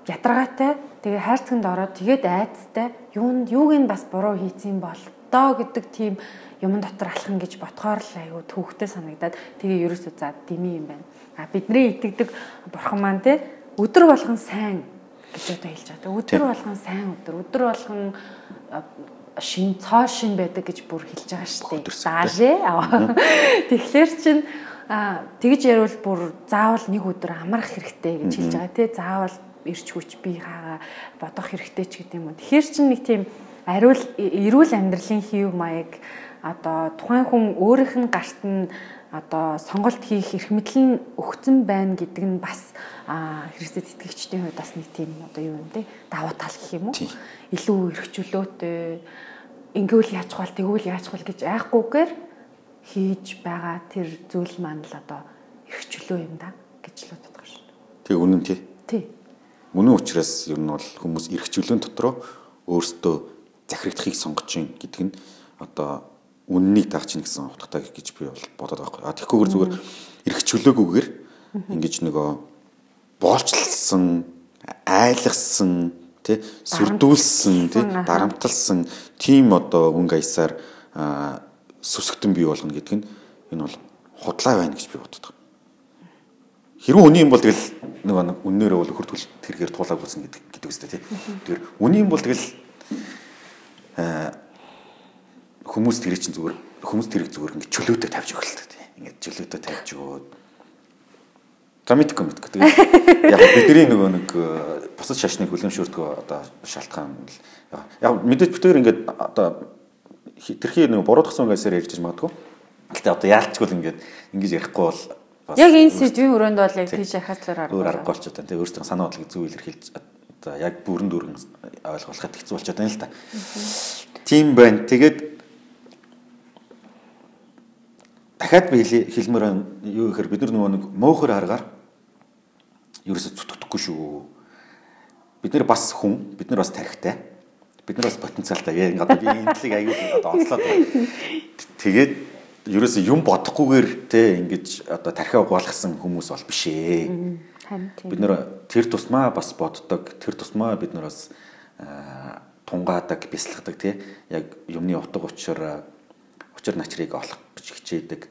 ядаргаатай тэгээ хайрцагт ороод тэгээд айцтай юунд юуг нь бас буруу хийцэн бол доо гэдэг тийм юм дотор алхах гэж ботхоор л аюу төвхтэй санагдаад тэгээ ерөөсөө за дими юм байна. А бидний итгэдэг бурхан маань те өдөр болгон сайн гэж одоо хэлж байгаа. Өдөр болгон сайн өдөр, өдөр болгон шин цоо шин байдаг гэж бүр хэлж байгаа шүү дээ. Заашээ. Тэгэхээр чин тэгж ярил бүр заавал нэг өдөр амрах хэрэгтэй гэж хэлж байгаа тий. Заавал ирч хүч би хаагаа бодох хэрэгтэй ч гэдэг юм. Тэгэхээр чин нэг тийм ариул эрүүл амьдралын хийв маяг одоо тухайн хүн өөрийнх нь гарт нь одоо сонголт хийх эрх мэдэл нь өгцөн байна гэдэг нь бас Христэд итгэгчдийн хувьд бас нэг тийм одоо юу юм те давуу тал гэх юм уу илүү эрхчлөөтэй ингэвэл хвал тэгвэл хвал гэж айхгүйгээр хийж байгаа тэр зүйл маань л одоо эрхчлөө юм да гэж л боддог шин. Тэг үнэн тий. Тий. Мөнийн учраас ер нь бол хүмүүс эрхчлөөн дотроо өөрсдөө захирагдахыг сонгож гин гэдэг нь одоо үннийг таах чинь гэсэн утгатай гэж би бол бодоод байгаа. А тэгэхгүйгээр зүгээр эрх чөлөөгүйгээр ингэж нөгөө боолчлсон, айлгсан, тий сүрдүүлсэн, тий дарамтлсан тийм одоо өнгө аясаар сүсгтэн бий болгоно гэдэг нь энэ бол худлаа байна гэж би боддог. Хэрвээ үний юм бол тэгэл нөгөө нэг үннээрээ бол хөртгөл тэргээр туулааг болсон гэдэг гэдэг үстэй тий. Тэгэхээр үний юм бол тэгэл хүмүүс тэр чинь зүгээр хүмүүс тэрийг зүгээр ингэ чөлөөтэй тавьж өгөх л та тийм. Ингээд чөлөөтэй тавьж өгөөд За мэдгүй мэдгүй. Тэгээд яг бидний нөгөө нэг э, бусад шашныг хүлэмжшүүлдэг одоо шалтгаан яг мэдээж битээр ингээд одоо тэрхий нөгөө буруудахсан гэсээр ярьж магадгүй. Гэтэ одоо яалчгүй ингээд ингэж ярихгүй бол Яг энэ сэдвийн өрөөнд бол яг тийш яхацлаар арга. Өөр аргагүй болчиход байна. Тэгээ өөрсдөө санаа бодлыг зөв илэрхийлж одоо яг бүрэн дүүрэн ойлгуулахад хэцүү болчиход байна л та. Тийм байна. Тэгээд дахиад би хэлмээр байна. Юу гэхээр бид нар нөгөө нэг мөөхөр аргаар ерөөсө зүтгэхгүй шүү. Бид нар бас хүн, бид нар бас тарихтай. Бид нар бас потенциалтай. Яг одоо би энэ талыг аягүй одоо онцлоод тэгээд ерөөсө юм бодохгүйгээр те ингэж одоо тархиа угаалгасан хүмүүс бол биш ээ. Бид нар тэр тусмаа бас боддог. Тэр тусмаа бид нар бас тунгаадаг, бясалгадаг тий. Яг юмны утга учир учир начрыг олох гэж хичээдэг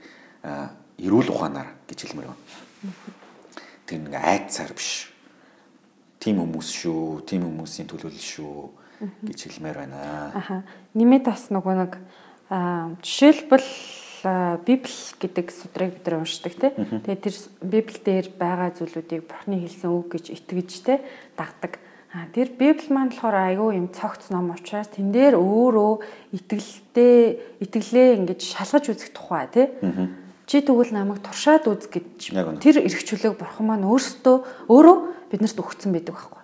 эрүүл ухаанаар гэж хэлмээр байна. Тэр нэг айцаар биш. Тим хүмүүс шүү, тим хүмүүсийн төлөөлөл шүү гэж хэлмээр байна. Аха. Нэмээд бас нөгөө нэг жишээлбэл Библи гэдэг судрыг бид нар уншдаг тий. Тэгээд тэр Библи дээр байгаа зүйлүүдийг Бурхны хэлсэн үг гэж итгэж тий дагдаг. А тэр Библи маань болохоор айгүй юм цогц ном учраас тэн дээр өөрөө итгэлтэй итгэлээ ингэж шалгаж үзэх тухай тий. Чи тэгвэл намайг туршаад үз гэж тэр эргчлөөг бурхан маань өөрсдөө өөрөө биднэрт өгсөн байдаг байхгүй.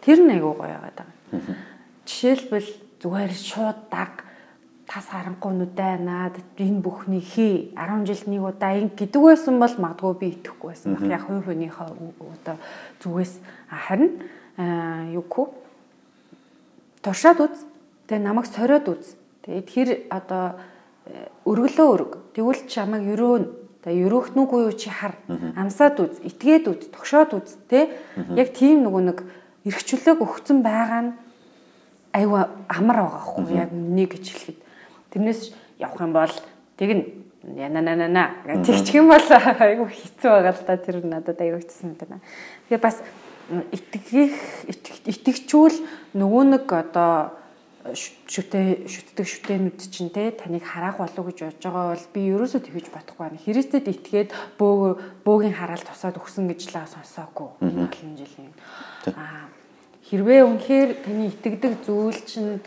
Тэр нь айгүй гоё яагаад байгаа. Жишээлбэл зүгээр шууд даг тас харанхуй нүдэ наад энэ бүхний хий 10 жилд нэг удаа ин гэдэг байсан бол магадгүй би итгэхгүй байсан. Яг хувь хүнийхээ одоо зүгээс харин юугүй туршаад үз. Тэгээ намайг сориод үз. Тэгээд хэр одоо э, өргөлөө өрг. Тэгвэл чамайг өрөөнө. Тэгээ өрөөхнүүгүй юу чи хар. Амсаад үз, итгээд үз, тогшоод үз, тэ? Яг тийм нөгөө нэг эргчлөөг өгцөн байгаа нь айва амар байгаа хгүй яг нэг гэж хэлэхэд. Тэрнээс явах юм бол тэг нь яна на на на тэгчих юм бол <laughs> айгу хэцүү байгаа л да тэр надад айгу хэцүү санагдана. Тэгээ бас итгэх итгэжүүл нөгөө нэг одоо шүтээ шүтдэг шүтээнүүд чинь те таныг хараах болов гэж бодож байгаа бол би ерөөсөө тэгэж бодохгүй байна. Христэд итгээд бөө бөөгийн хараал тусаад өгсөн гэж л сонсоогүй. Олон жилийн. Аа хэрвээ үнэхээр таны итгэдэг зүйл чинь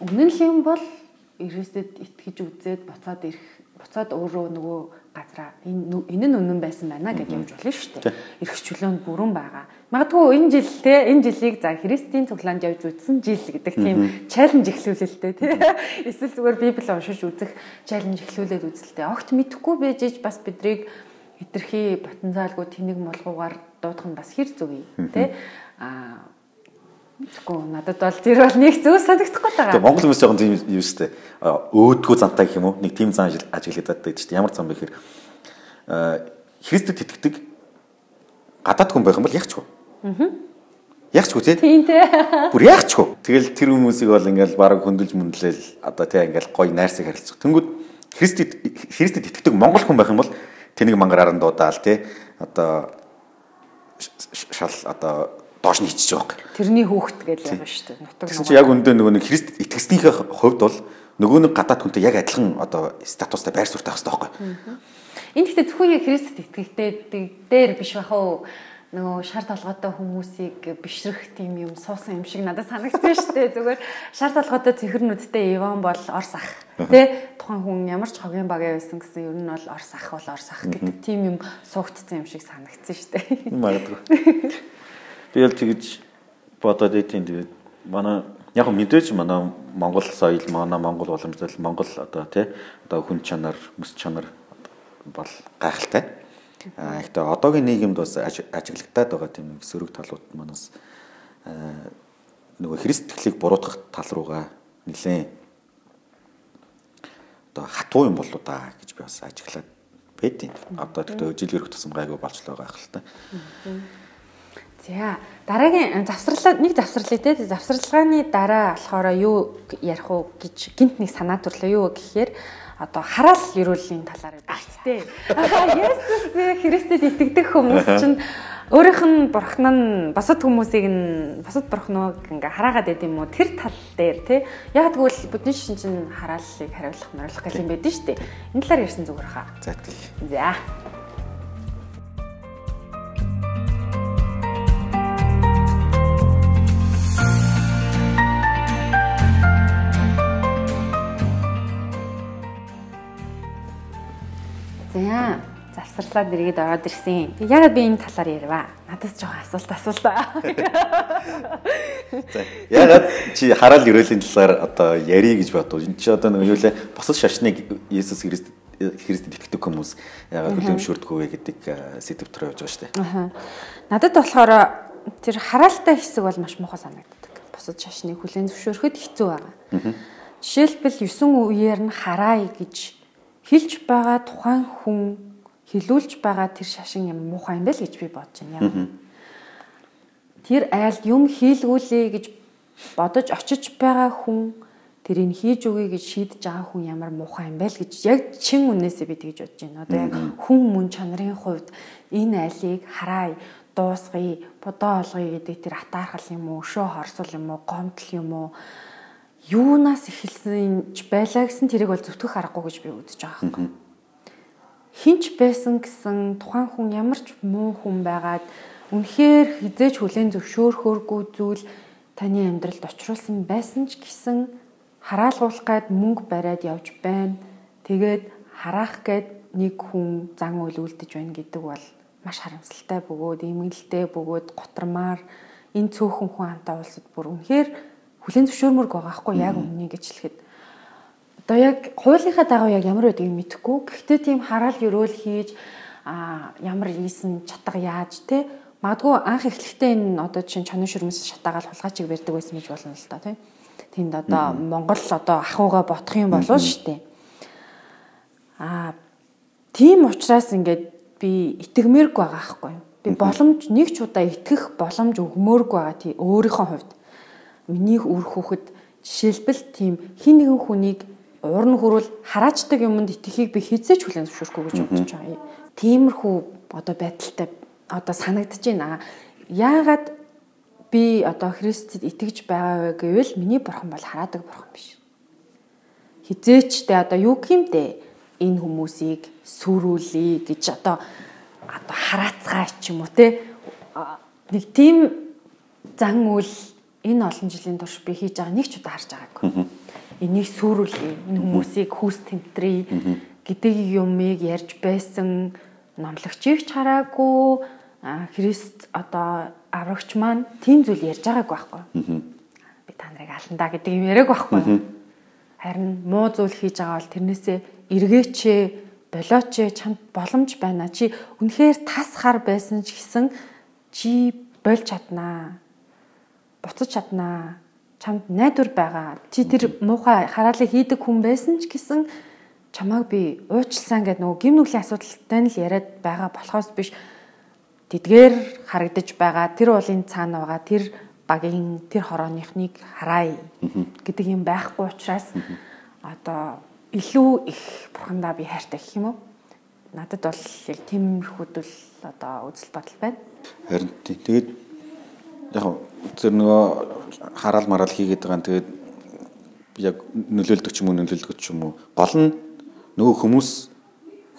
үнэн л юм бол Христэд итгэж үзээд буцаад ирэх буцаад өөрөө нөгөө газараа энэ энэ нь үнэн байсан байна гэж явж болно шүү дээ. Эрхчлөөнд бүрэн байгаа. Магадгүй энэ жил те энэ жилийг за Христийн цуглаанд явж үзсэн жил гэдэг тийм чаленж эхлүүлэлтэй тий. <laughs> Эсвэл зүгээр Библи уншиж үзэх чаленж эхлүүлээд үзэлтэй. Огт мэдхгүй байж бас бидрийг хитрхи потенциалгүй тэнэг молгуугаар дуудах нь бас хэр зүгий тий. Аа Тэгэхгүй надад бол тэр бол нэг зөв санагдахгүй байгаа. Тэгээ Монгол хүмүүс жоохон тийм юм шүү дээ. Өөдгөө зантай гэх юм уу? Нэг тийм зан ажиглагдаад байдаг шүү дээ. Ямар зан бэ гэхээр Христэд итгэдэг гадаад хүн байх юм бол ягчгүй. Аа. Ягчгүй тий. Тийм тий. Бүр ягчгүй. Тэгэл тэр хүмүүсийг бол ингээл бараг хөндлөж мөндлөөл одоо тий ингээл гоё найрсаг харилцах. Тэнгүүд Христэд Христэд итгэдэг монгол хүн байх юм бол тэнийг мангараар нь дуудаал тий. Одоо шал одоо доош нь хичиж байгаа юм. Тэрний хүүхэд гэж байгаа шүү дээ. Нутаг нэг. Яг өндөө нөгөө нэг Христ итгэснийхээ хувьд бол нөгөө нэг гадаад хүнтэй яг адилхан одоо статустай байр суурь таах хэрэгтэй байхгүй. Энэ гэхдээ зөвхөн яг Христэд итгэхтэй дээр биш бах уу? нөгөө шар толгойтой хүмүүсийг бишрэх тийм юм суусан юм шиг надад санагдсан шүү дээ. Зүгээр шар толгойтой цэхэрнүүдтэй Иван бол Орс ах. Тэ тухайн хүн ямар ч хогийн багаа байсан гэсэн ер нь бол Орс ах бол Орс ах гэдэг тийм юм суугдсан юм шиг санагдсан шүү дээ. Магадгүй. <laughs> Би л тэгж бодоод идэв тэгээд манай яг мэдээж манай Монгол соёл, манай Монгол уламжлал, Монгол одоо тий одоо хүн чанар, мэс чанар бол гайхалтай. А ихтэй одоогийн нийгэмд бас ажиглагтаад байгаа тийм нэг сөрөг талууд манаас нөгөө христтгэлийг буруутгах тал руугаа нэлээд одоо хатуу юм болоо да гэж би бас ажиглаад байдیں۔ Одоо тэгтээ жил ирэх тусам гайгүй болчлоо гайх л та. За дараагийн завсралаа нэг завсралыг те завсралгааны дараа болохоор юу ярих уу гэж гинт нэг санаа төрлөө юу гэхээр одоо хараал ерөөлийн талаар байна те. Есүс Христэд итгэдэг хүмүүс чинь өөрийнх нь бурхан нь босод хүмүүсийг нь босод бурхныг ингээ хараагаад байд юм уу? Тэр тал дээр те яг тэгвэл будны шин чинь харааллыг хариулах маруулах гэх юм байдэн штэ энэ талаар ярьсан зүгээр хаа. За тийм за За завсарлаад иргэд ороод ирсэн. Тэг ягаад би энэ талаар ярива? Надаас жоохон асуулт асуултаа. За ягаад чи хараал ерөөлийн талаар одоо ярий гэж бодов. Энд чи одоо нэг юу лээ босод шашныг Есүс Христ Христэд итгэдэг хүмүүс ягаад хүлэмжшүрдгүү вэ гэдэг сэдв төрөө явж байгаа шүү дээ. Надад болохоор тэр хараалтай хэсэг бол маш муухай санагддаг. Босод шашныг хүлээн зөвшөөрөхөд хэцүү байгаа. Жишээлбэл 9 үеэр нь хараа гэж хэлж байгаа тухайн хүн хилүүлж байгаа тэр шашин юм муухай юм байл гэж би бодож байна. Яг. Тэр айлд юм хийлгүүлээ гэж бодож очиж байгаа хүн тэрийг хийж өгье гэж шийдэж байгаа хүн ямар муухай юм байл гэж яг чин үнээсээ би тэгж бодож байна. Одоо яг хүн мөн чанарын хувьд энэ айлыг хараа дуусгая, бодоо олгоё гэдэг тэр атаархал юм уу, өшөө хорсол юм уу, гомдол юм уу юунаас эхэлсэн ч байлаа гэсэн тэрийг бол зөвтгөх аргагүй гэж би үзэж байгаа юм. Хинч байсан гэсэн тухайн хүн ямар ч муу хүн байгаад үнэхээр хизээч хүлэн зөвшөөрөхөөргүй зүйл таны амьдралд очруулсан байсан ч гэсэн хараалгуулах гад мөнгө бариад явж байна. Тэгээд хараах гээд нэг хүн зан үйл үлдэж байна гэдэг бол маш харамсалтай бөгөөд эмгэлтэй бөгөөд готормаар энэ цөөхөн хүн хамтаа улсад бүр үнэхээр хүлэн зөвшөөрмөрг байгаа хгүй яг өмнөнийг гэж хэлэхэд. Одоо яг хуулийнхаа дагав яг ямар байдгийг мэдэхгүй гэхдээ тийм хараал өрөөл хийж а ямар ийсэн чатга яаж те магадгүй анх эхлэхдээ энэ одоо чинь чонон шүрмэс шатаагаал хулгайчиг барьдаг байсан гэж болно л да тийм тэнд одоо Монгол одоо ахууга бодох юм болов шүү дээ а тийм учраас ингээд би итгэмээргүй байгаа хгүй би боломж нэг ч удаа итгэх боломж өгмөөргүй байгаа тий өөрийнхөө хувьд миний үр хүүхэд жишээлбэл тийм хин нэгэн хүнийг уран хүрэл хараачдаг юмд итгэхийг би хизээч хүлэн зөвшөөрөхгүй гэж бодож байгаа. Тиймэрхүү одоо байдалтай одоо санагдаж байна. Яагаад би одоо Христэд итгэж байгаа вэ гэвэл миний бурхан бол хараадаг бурхан биш. Хизээчтэй одоо юу гэмдэ энэ хүмүүсийг сүрүүлээ гэж одоо одоо хараацгаа ч юм уу те нэг тийм зан үйл энэ олон жилийн турш би хийж байгаа нэг ч удаа харж байгаагүй. Энийг сүрүүлээ. Энэ хүмүүсийг хүүс тэмтрээ. гэдэг юмыг ярьж байсан номлогчийг ч хараагүй Христ одоо аврагч маань тийм зүйл ярьж байгааг байхгүй. Би та нарыг аландаа гэдэг юм яриаг байхгүй. Харин муу зүйл хийж байгаа бол тэрнээсээ эргээч болооч чамд боломж байна. Чи үнэхээр тас хар байсан ч гэсэн чи болж чаднаа. Буцаж чаднаа. Чамд найдвар байгаа. Чи тэр муухай хараалыг хийдэг хүн байсан ч гэсэн чамааг би уучлсан гэдэг нөгөө гим нүглийн асуудалтай нь л яриад байгаа болохоос биш тэдгээр харагдаж байгаа тэр уулын цаана байгаа тэр багийн тэр хорооныхныг хараа гэдэг юм байхгүй учраас одоо илүү их бурхандаа би хайртай гэх юм уу? Надад бол яг тиймэрхүүд л одоо үзэл бодол байна. Харин тэгээд яг тэр нөгөө хараал мараал хийгээд байгаа нь тэгээд яг нөлөөлдөг ч юм уу нөлөөлдөг ч юм уу. Гол нь нөгөө хүмүүс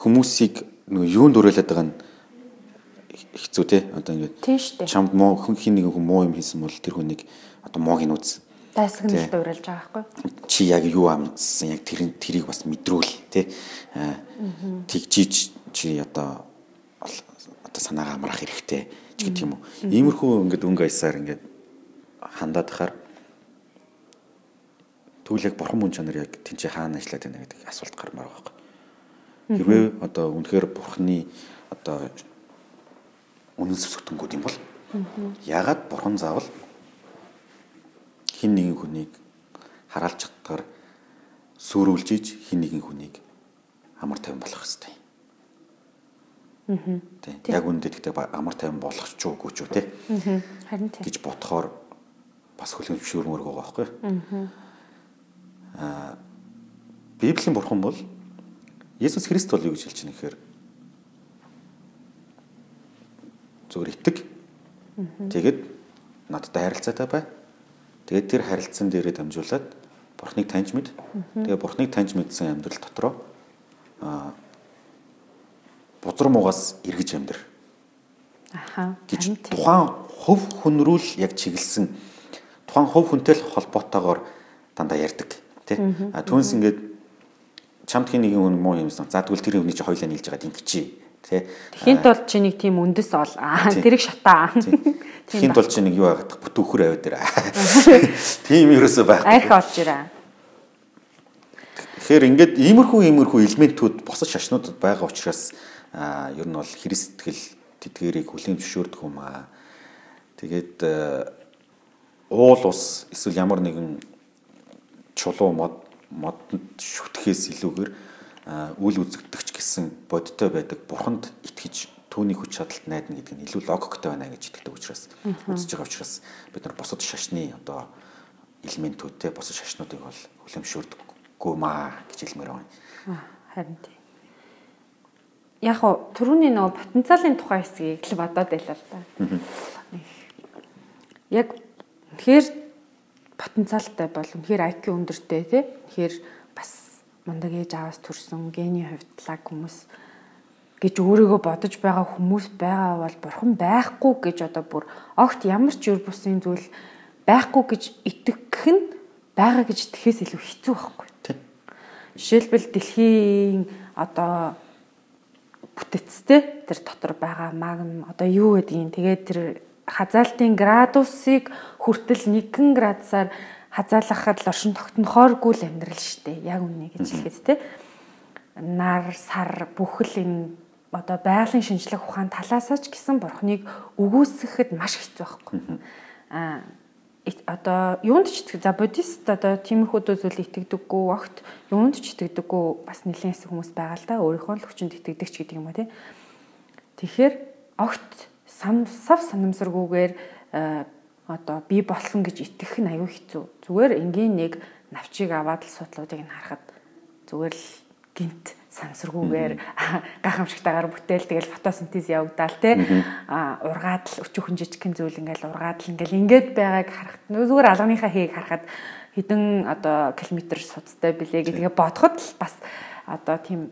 хүмүүсийг нөгөө юунд өрөөлөд байгаа нь хэцүү те. Одоо ингээд чамд муу хүн хин нэг хүн муу юм хийсэн бол тэр хүнийг одоо мууг нь үз дайсагналд уриалж байгаа байхгүй чи яг юу амжсан яг тэр тэрийг бас мэдрүүл тий тэгжиж чи одоо одоо санаагаа амрах хэрэгтэй ч гэдэг юм уу. Иймэрхүү ингээд өнгө аясаар ингээд хандаад тахаар тэгвэл яг бурхан мөн чанар яг тэнцээ хаана ажиллаад байна гэдэг асуулт гармаар байгаа байхгүй хэрвээ одоо үнэхээр бурханы одоо үнэн сүсгтэнгүүд юм бол ягаад бурхан заавал хин нэгэн хүнийг хараалж чадгаар сүрүүлж иж хин нэгэн хүнийг амар тайван болгох хэрэгтэй. Аа. Тэг. Яг үнэндээ тэгтээ амар тайван болгох ч үгүй ч үү те. Аа. Харин тийм. гэж бодохоор бас хөлөмшүүрмөр байгаа байхгүй. Аа. Библийн бурхан бол Есүс Христ бол юу гэж хэлж байна гэхээр зүгээр итэг. Тэгээд надтай харилцаатай бай. Тэгээд тэр харилцан дээрээ дамжуулаад Бурхныг таньж мэд. Тэгээ Бурхныг таньж мэдсэн амьдрал дотроо аа бузар муугаас эргэж амьдр. Аха. тухайн хөв хүнрүүл яг чиглэсэн тухайн хөв хүнтэй л холбоотойгоор дандаа ярьдаг тий. А түүнс ингээд чамд хин нэгэн хүн муу юмсан. За тэгвэл тэр хүний чи хоёлаа нийлж байгаа динкчи тий. Тэхийн тулд чи нэг тийм үндэс ол тэрийг шатаа. <laughs> Тэхийн тулд чи нэг юу байгаад бүтүүхөр аваад ирээ. <laughs> Тийм ерөөсөө байхгүй. Арх олж ирээ. Тэгэхээр ингээд иймэрхүү иймэрхүү элементүүд босож шашнуудад байгаа учраас ер нь бол христтгэл тэдгэрийг хүлээн зөвшөөрдөг юм аа. Тэгээд уул ус эсвэл ямар нэгэн чулуу мод модод шүтгэхээс илүүгээр үл үзэгдэгч гэсэн бодтой байдаг бурханд итгэж түүний хүч чадалд найдна гэдэг нь илүү логиктой байна гэж итгэдэг учраас үзэж байгаа учраас бид нар бусад шашны одоо элементүүдтэй бусад шашнуудыг бол хүлэмжшүүлдэггүй маа гэж хэлмээр байна. Харин тийм. Яг уу түрүүний нөгөө потенциалын тухай хэсгийг л бодоод байлаа л да. Яг тэгэхээр потенциалтай бол үнэхээр IQ өндөртэй тий. Тэгэхээр мундаг ээж аваас төрсэн гений хувьд лаг хүмүүс гэж өөрийгөө бодож байгаа хүмүүс байгаа бол бурхан байхгүй гэж одоо бүр огт ямар ч юр бусын зүйл байхгүй гэж итгэх нь байгаа гэж итгэхээс илүү хэцүү байхгүй. Жишээлбэл дэлхийн одоо бүтэцтэй тэр дотор байгаа магм одоо юу гэдгийг тэгээд тэр хазаалтын градусыг хүртэл 1 градусаар хазаалгахад л оршин тогтнохооргүй л амьдрал штэ. Яг үнэ гэж хэлэхэд те. Нар, сар бүхэл энэ одоо байгалийн шинжлэх ухаан талаасаа ч гэсэн бурхныг үгүйсгэхэд маш хэцүү байхгүй. Аа одоо юунд ч итгэдэг за буддист одоо тиймэрхүү зүйл итгэдэггүй огт юунд ч итгэдэггүй бас нэлээд хэсэг хүмүүс байгаа л да өөрийнхөө л хүчинд итгэдэг ч гэдэг юм ба тий. Тэгэхээр огт сав санамсаргүйгээр одоо би болсон гэж итгэх нь аюу хэцүү. Зүгээр энгийн нэг навчийг аваад л судлуудыг нь харахад зүгээр л гинт сансргүйгээр <laughs> гахамшигтайгаар бүтээл тэгэл фотосинтез явагдаал те а ургаад л өчүүхэн жижигхэн зүйл ингээл ургаад л ингээл ингээд байгааг харахад зүгээр алганыхаа хээг харахад хэдэн одоо километр суцтай билээ гэдгээ бодоход л бас одоо тийм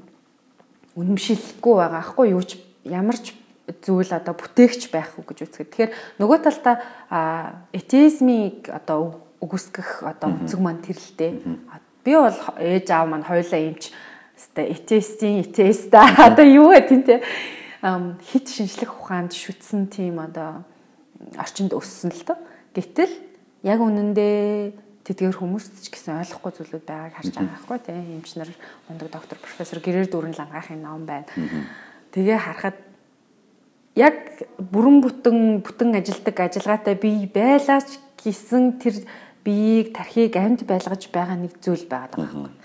үнэмшилгүй байгаа аахгүй юу ч ямар ч зүйл одоо бүтээгч байх уу гэж үздэг. Тэгэхээр нөгөө талдаа этизмийг одоо үгүйсгэх одоо өнцөг маань тэр л дээ. Би бол ээж аав маань хоёулаа юмч Хэвээ этестийн этеста одоо юу вэ тийм те хит шинжлэх ухаанд шүтсэн тийм одоо орчинд өссөн л доо. Гэтэл яг үнэндээ тэдгээр хүмүүст ч гэсэн ойлгохгүй зүйлүүд байгааг харж байгаа байхгүй тийм эмчнэр ундаг доктор профессор гэрээр дүүрэн лангаахын ном байна. Тэгээ харахад яг бүрэн бүтэн бүтэн ажилдаг ажиллагаатай бий байлаач гэсэн тэр биеийг тархийг амьд байлгаж байгаа нэг зүйл байгаад байгаа байхгүй.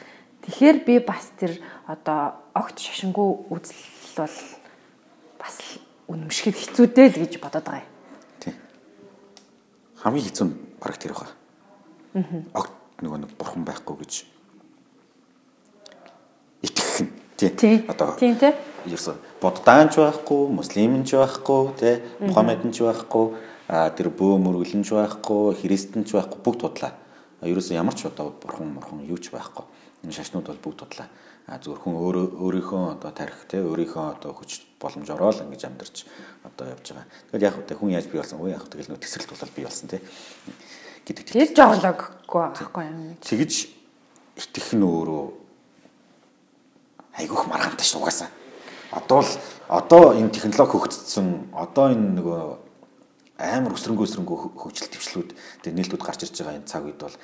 Тэгэхээр би бас тэр одоо огт шашингүй үзэл бол бас үнэмшихэд хэцүү дээ л гэж бодоод байгаа юм. Тийм. Хамгийн хэцүү нь бараг тэр баха. Аа. Огт нөгөө нэг бурхан байхгүй гэж итгэх нь тий. Одоо тийм тий. Ерөөсө буддаанч байхгүй, муслимч байхгүй, тий. Мухаммедч байхгүй, тэр бөө мөргөлөнч байхгүй, христэнч байхгүй бүгд тудлаа. Ерөөсө ямар ч одоо бурхан мурхан юу ч байхгүй энэ шашнууд бол бүгд тудлаа. Зөвхөн хүн өөрийнхөө одоо тарих те өөрийнхөө одоо хүч боломж ороод ингэж амьдарч одоо явж байгаа. Тэгэл яг хөтэ хүн яаж бий болсон вэ? Яг тэгэл нөө тесрэлт бол бий болсон те гэдэг. Тэр жоглоггүй байхгүй юм. Тэгэж итгэх нь өөрөө айгүйх маргаантай ш угаасаа. Одоо л одоо энэ технологи хөгжсөн одоо энэ нөгөө амар өсрөнгөө өсрөнгөө хөгжил төвчлүүд тэр нээлтүүд гарч ирж байгаа энэ цаг үед бол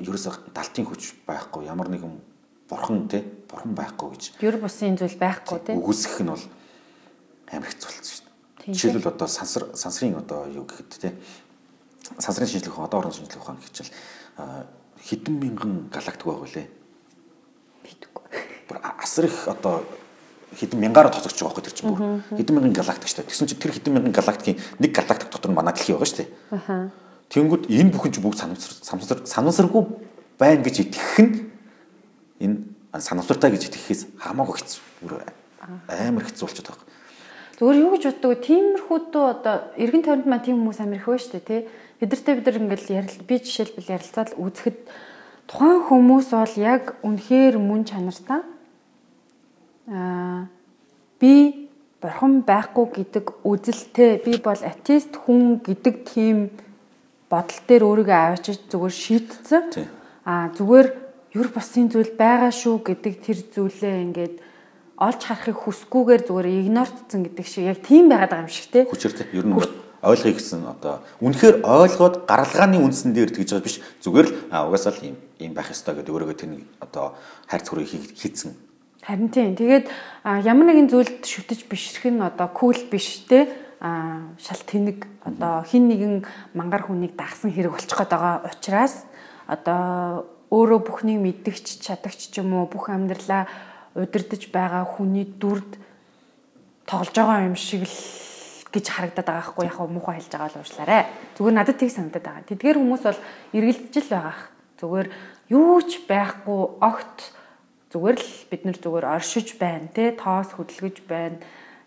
ерөөсөө далтын хүч байхгүй ямар нэгэн бурхан те бурхан байхгүй гэж. Ер бусын зүйл байхгүй те. Үгүйсгэх нь бол амар хэцүү болсон шүү дээ. Жишээлбэл одоо сансар сансрын одоо юу гэхэд те сансрын шинжлэх ухаан одоо орон шинжлэх ухаан гэхчил хэдэн мянган галактик байгаа үлээ. Мэдгүй. Бүр асар их одоо хэдэн мянгаараа тооцогч байгаа байхгүй тэр чинь бүр хэдэн мянган галактик шүү дээ. Тэгсэн чинь тэр хэдэн мянган галактикийн нэг галактик дотор нь манай дэлхий байгаа шүү дээ. Тэнгүүд энэ бүхэн ч бүгд санамсар санамсаргүй байна гэж итгэх нь энэ санамсартай гэж итгэхээс хамаагүй хэцүү. Амар хэцүү болчиход байгаа. Зүгээр юу гэж боддог вэ? Тиймэрхүүдөө одоо эргэн тойронд маань тийм хүмүүс амар их байна шүү дээ, тий. Бидэртэй бид нар ингээл ярил би жишээлбэл ярилцаад үзэхэд тухайн хүмүүс бол яг үнэхээр мөн чанартай аа би бурхан байхгүй гэдэг үзэлтэй би бол атеист хүн гэдэг тийм бодол дээр өөрийгөө аваачиж зүгээр шийтцэн. Аа зүгээр юр босын зүйл байгаа шүү гэдэг тэр зүйлээ ингээд олж харахыг хүсгүйгээр зүгээр игнортцсан гэдэг шиг яг тийм байгаад байгаа юм шиг те. Хүчээр. Ер нь ойлгохыг гэсэн одоо үнэхээр ойлгоод гаралгааны үндсэн дээр тэгж байгаа биш зүгээр л угаасаа л юм юм байх ёстой гэдэг өөрөөгөө тэр одоо хайрц хүрээ хийцэн. Харин тийм. Тэгээд ямар нэгэн зүйлд шүтэж бишрэх нь одоо кул биш те шал тэнэг одоо хин нэгэн мангар хүнийг дагсан хэрэг болчих гээд байгаа учраас одоо өөрөө бүхнийг мэддэгч чадагч ч юм уу бүх амьдралаа удирдах байгаа хүний дүрд тоглож байгаа юм шиг л гэж харагдаад байгаа хгүй яг муухай хэлж байгаа л уушлаарэ. Зүгээр надад тийг санагдаад байгаа. Тэдгээр хүмүүс бол эргэлдэж л байгаа. Зүгээр юу ч байхгүй огт зүгээр л бид нар зүгээр оршиж байна те тоос хөдөлгөж байна.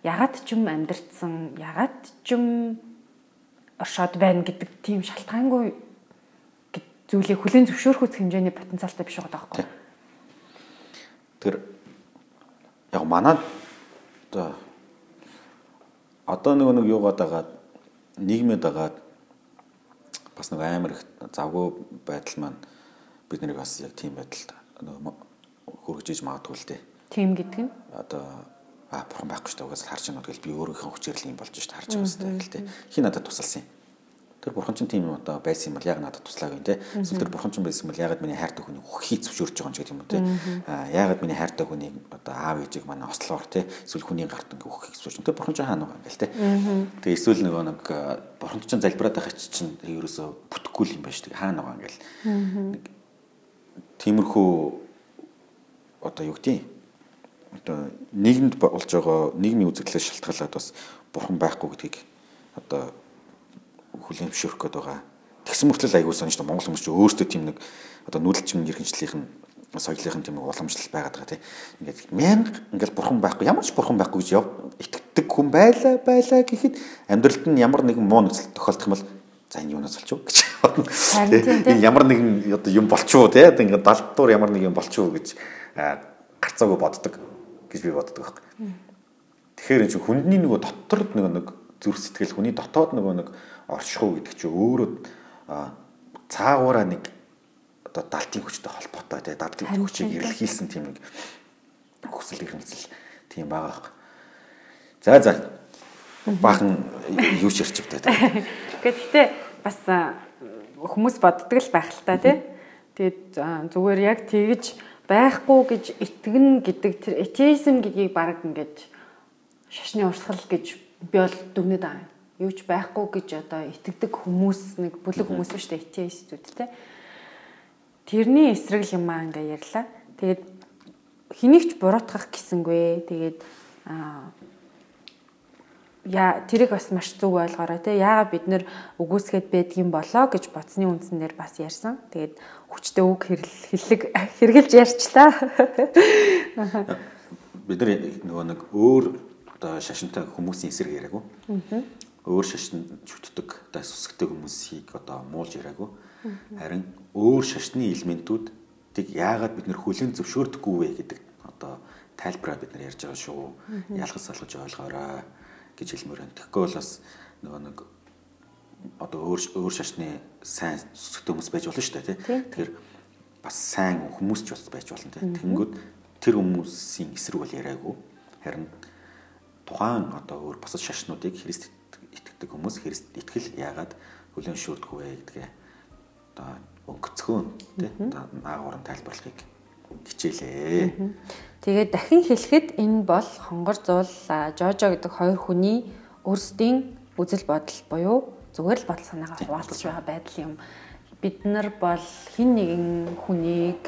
Ягаад ч юм амьдрцсан ягаад ч юм оршоод байна гэдэг тийм шалтгаангүй зүйлийг хүлээн зөвшөөрөх хэмжээний потенциалтай биш байгаа байхгүй. Тэр яг манад одоо одоо нэг нэг юугаад байгаа нийгмэд байгаа бас нэг амар их завгүй байдал маань бид нарыг бас яг тийм байдалд нөгөө хөргөжиж магадгүй л дээ. Тийм гэдэг нь? Одоо а бурхан байхгүй шүү дээ. Угаас харж байгаа тэгэл би өөрийнхөө хүчээр л юм болж шүү дээ. Харж байгаа юм л дээ хин надад тусалсан юм? Тэр бурхан чинь тийм юм одоо байсан юм бол яг надад туслаагүй те. Эсвэл тэр бурхан чинь байсан юм бол ягаад миний хайртай хүний хөхий зөвшөөрч байгаа юм ч гэдэг юм уу те. А ягаад миний хайртай хүний одоо аав ээжийг манай ослоор те эсвэл хүний гарт ингээ хөхийг зөвшөөрч тэр бурхан чинь хаана байгаа юм гээл те тэгээ эсвэл нөгөө нэг бурхан чинь залбираад байгаа чинь ерөөсө бүтэхгүй юм байна шүү дээ. Хаана байгаа юм гээл нэг тиймэрхүү одоо юу гэдэг одоо нийгэмд болж байгаа нийгмийн үзэгдлээс шалтгаалаад бас бурхан байхгүй гэдгийг одоо хүлээн зөвшөөрөх гээд байгаа. Тэгсэн мөртлөө аягүй дээ. Монгол хүмүүс ч өөрсдөө тийм нэг одоо нүүдэлчин эрхэнчлийнхэн соёлынхын тийм уламжлал байгаад байгаа тийм. Ингээд мянга ингээд бурхан байхгүй ямар ч бурхан байхгүй гэж итгэдэг хүн байлаа байлаа гэхэд амьдралд нь ямар нэгэн муу нөхцөл тохиолдох юм бол за энэ юунаас болчих вэ гэж <laughs> бодно. Энэ ямар нэгэн одоо юм болчих уу тийм. Ингээд далдуур ямар нэг юм болчих уу гэж гарцаагүй боддог гэж би боддог байхгүй. Тэгэхээр энэ хүндний нөгөө дотор нөгөө нэг зүрх сэтгэл хүний дотоод нөгөө нэг оршихуу гэдэг чинь өөрөө цаагаараа нэг одоо далтын хүчтэй холбоотой тий далтын хүчийг эрэлхийлсэн тийм нэг хүсэл эрмэлзэл тийм байгаа. За за. Баахан юу ч ярьчих та. <laughs> Гэхдээ бас хүмүүс боддог л байх л та тий. Тэгээд зүгээр яг тэгж байхгүй гэж итгэн гэдэг тэр этеизм гэдгийг баг ингэж шашны урсгал гэж би бол дүгнэд байгаа. Юу ч байхгүй гэж одоо итгэдэг хүмүүс нэг бүлэг хүмүүс шүү дээ этеистүүд те. Тэрний эсрэг юм аа ингээ ярьлаа. Тэгээд хэнийг ч буруутгах гэсэнгүй. Тэгээд аа яа тэрийг бас маш зүг ойлгоорой те яагаад бид нэр үгүйсгээд байдгийм болоо гэж бодсны үндсээр бас ярьсан. Тэгээд хүчтэй үг хэллэг хэрглэж ярьчлаа. <laughs> Бид нар нөгөө нэг өөр одоо шашинтай хүмүүсийн эсрэг яриаггүй. Өөр шашин чүтдэг одоо сүсгтэй хүмүүсийг одоо муулж яриаггүй. Харин өөр шашны элементүүдийг яагаад бид нэр хүлэн зөвшөөрдөггүй вэ гэдэг одоо тайлбараа бид нар ярьж байгаа шүү. Ялгаж салгаж ойлгоорой гэж хэлмээр байна. Тэгэхгүй бол бас нөгөө нэг одоо өөр өөр шашны сайн сүсгтэй хүмүүс байж болно шүү дээ тий. Тэгэхээр бас сайн хүмүүс ч бас байж болно тий. Тэнгүүд тэр хүмүүсийн эсрэг бол яриаггүй. Харин тухайн одоо өөр бусад шашнуудыг Христ итгэдэг хүмүүс Христ итгэл яагаад хүлэн шүрдэггүй вэ гэдгээ одоо өнгөцгөө тий. Наагуурын тайлбарлахыг хичээлээ. Тэгээд дахин хэлэхэд энэ бол хонгор зуул Жожо гэдэг хоёр хүний өөрсдийн үзэл бодол буюу зүгээр л бодол санаагаа хуваалцж байгаа байдал юм. Бид нар бол хин нэгэн хүнийг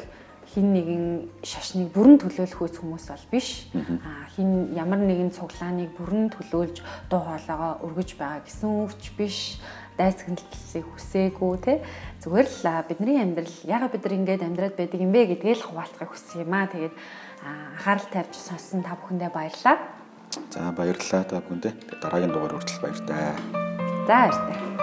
хин нэгэн шашныг бүрэн төлөөлөх үс хүмүүс бол биш. Аа хин ямар нэгэн цуглааныг бүрэн төлөөлж дуу хоолойгоо өргөж байгаа гэсэн үгч биш дайсагналыг хүсээгүй те зүгээр л бидний амьдрал ягаад бид нар ингэж амьдраад байдаг юм бэ гэдгээ л хуваалцахыг хүссэн юм аа тэгээд анхаарал тавьж сонссон та бүхэндээ баярлалаа. За баярлалаа та бүхэндээ. Дараагийн дугаар хүртэл баяртай. За баяртай.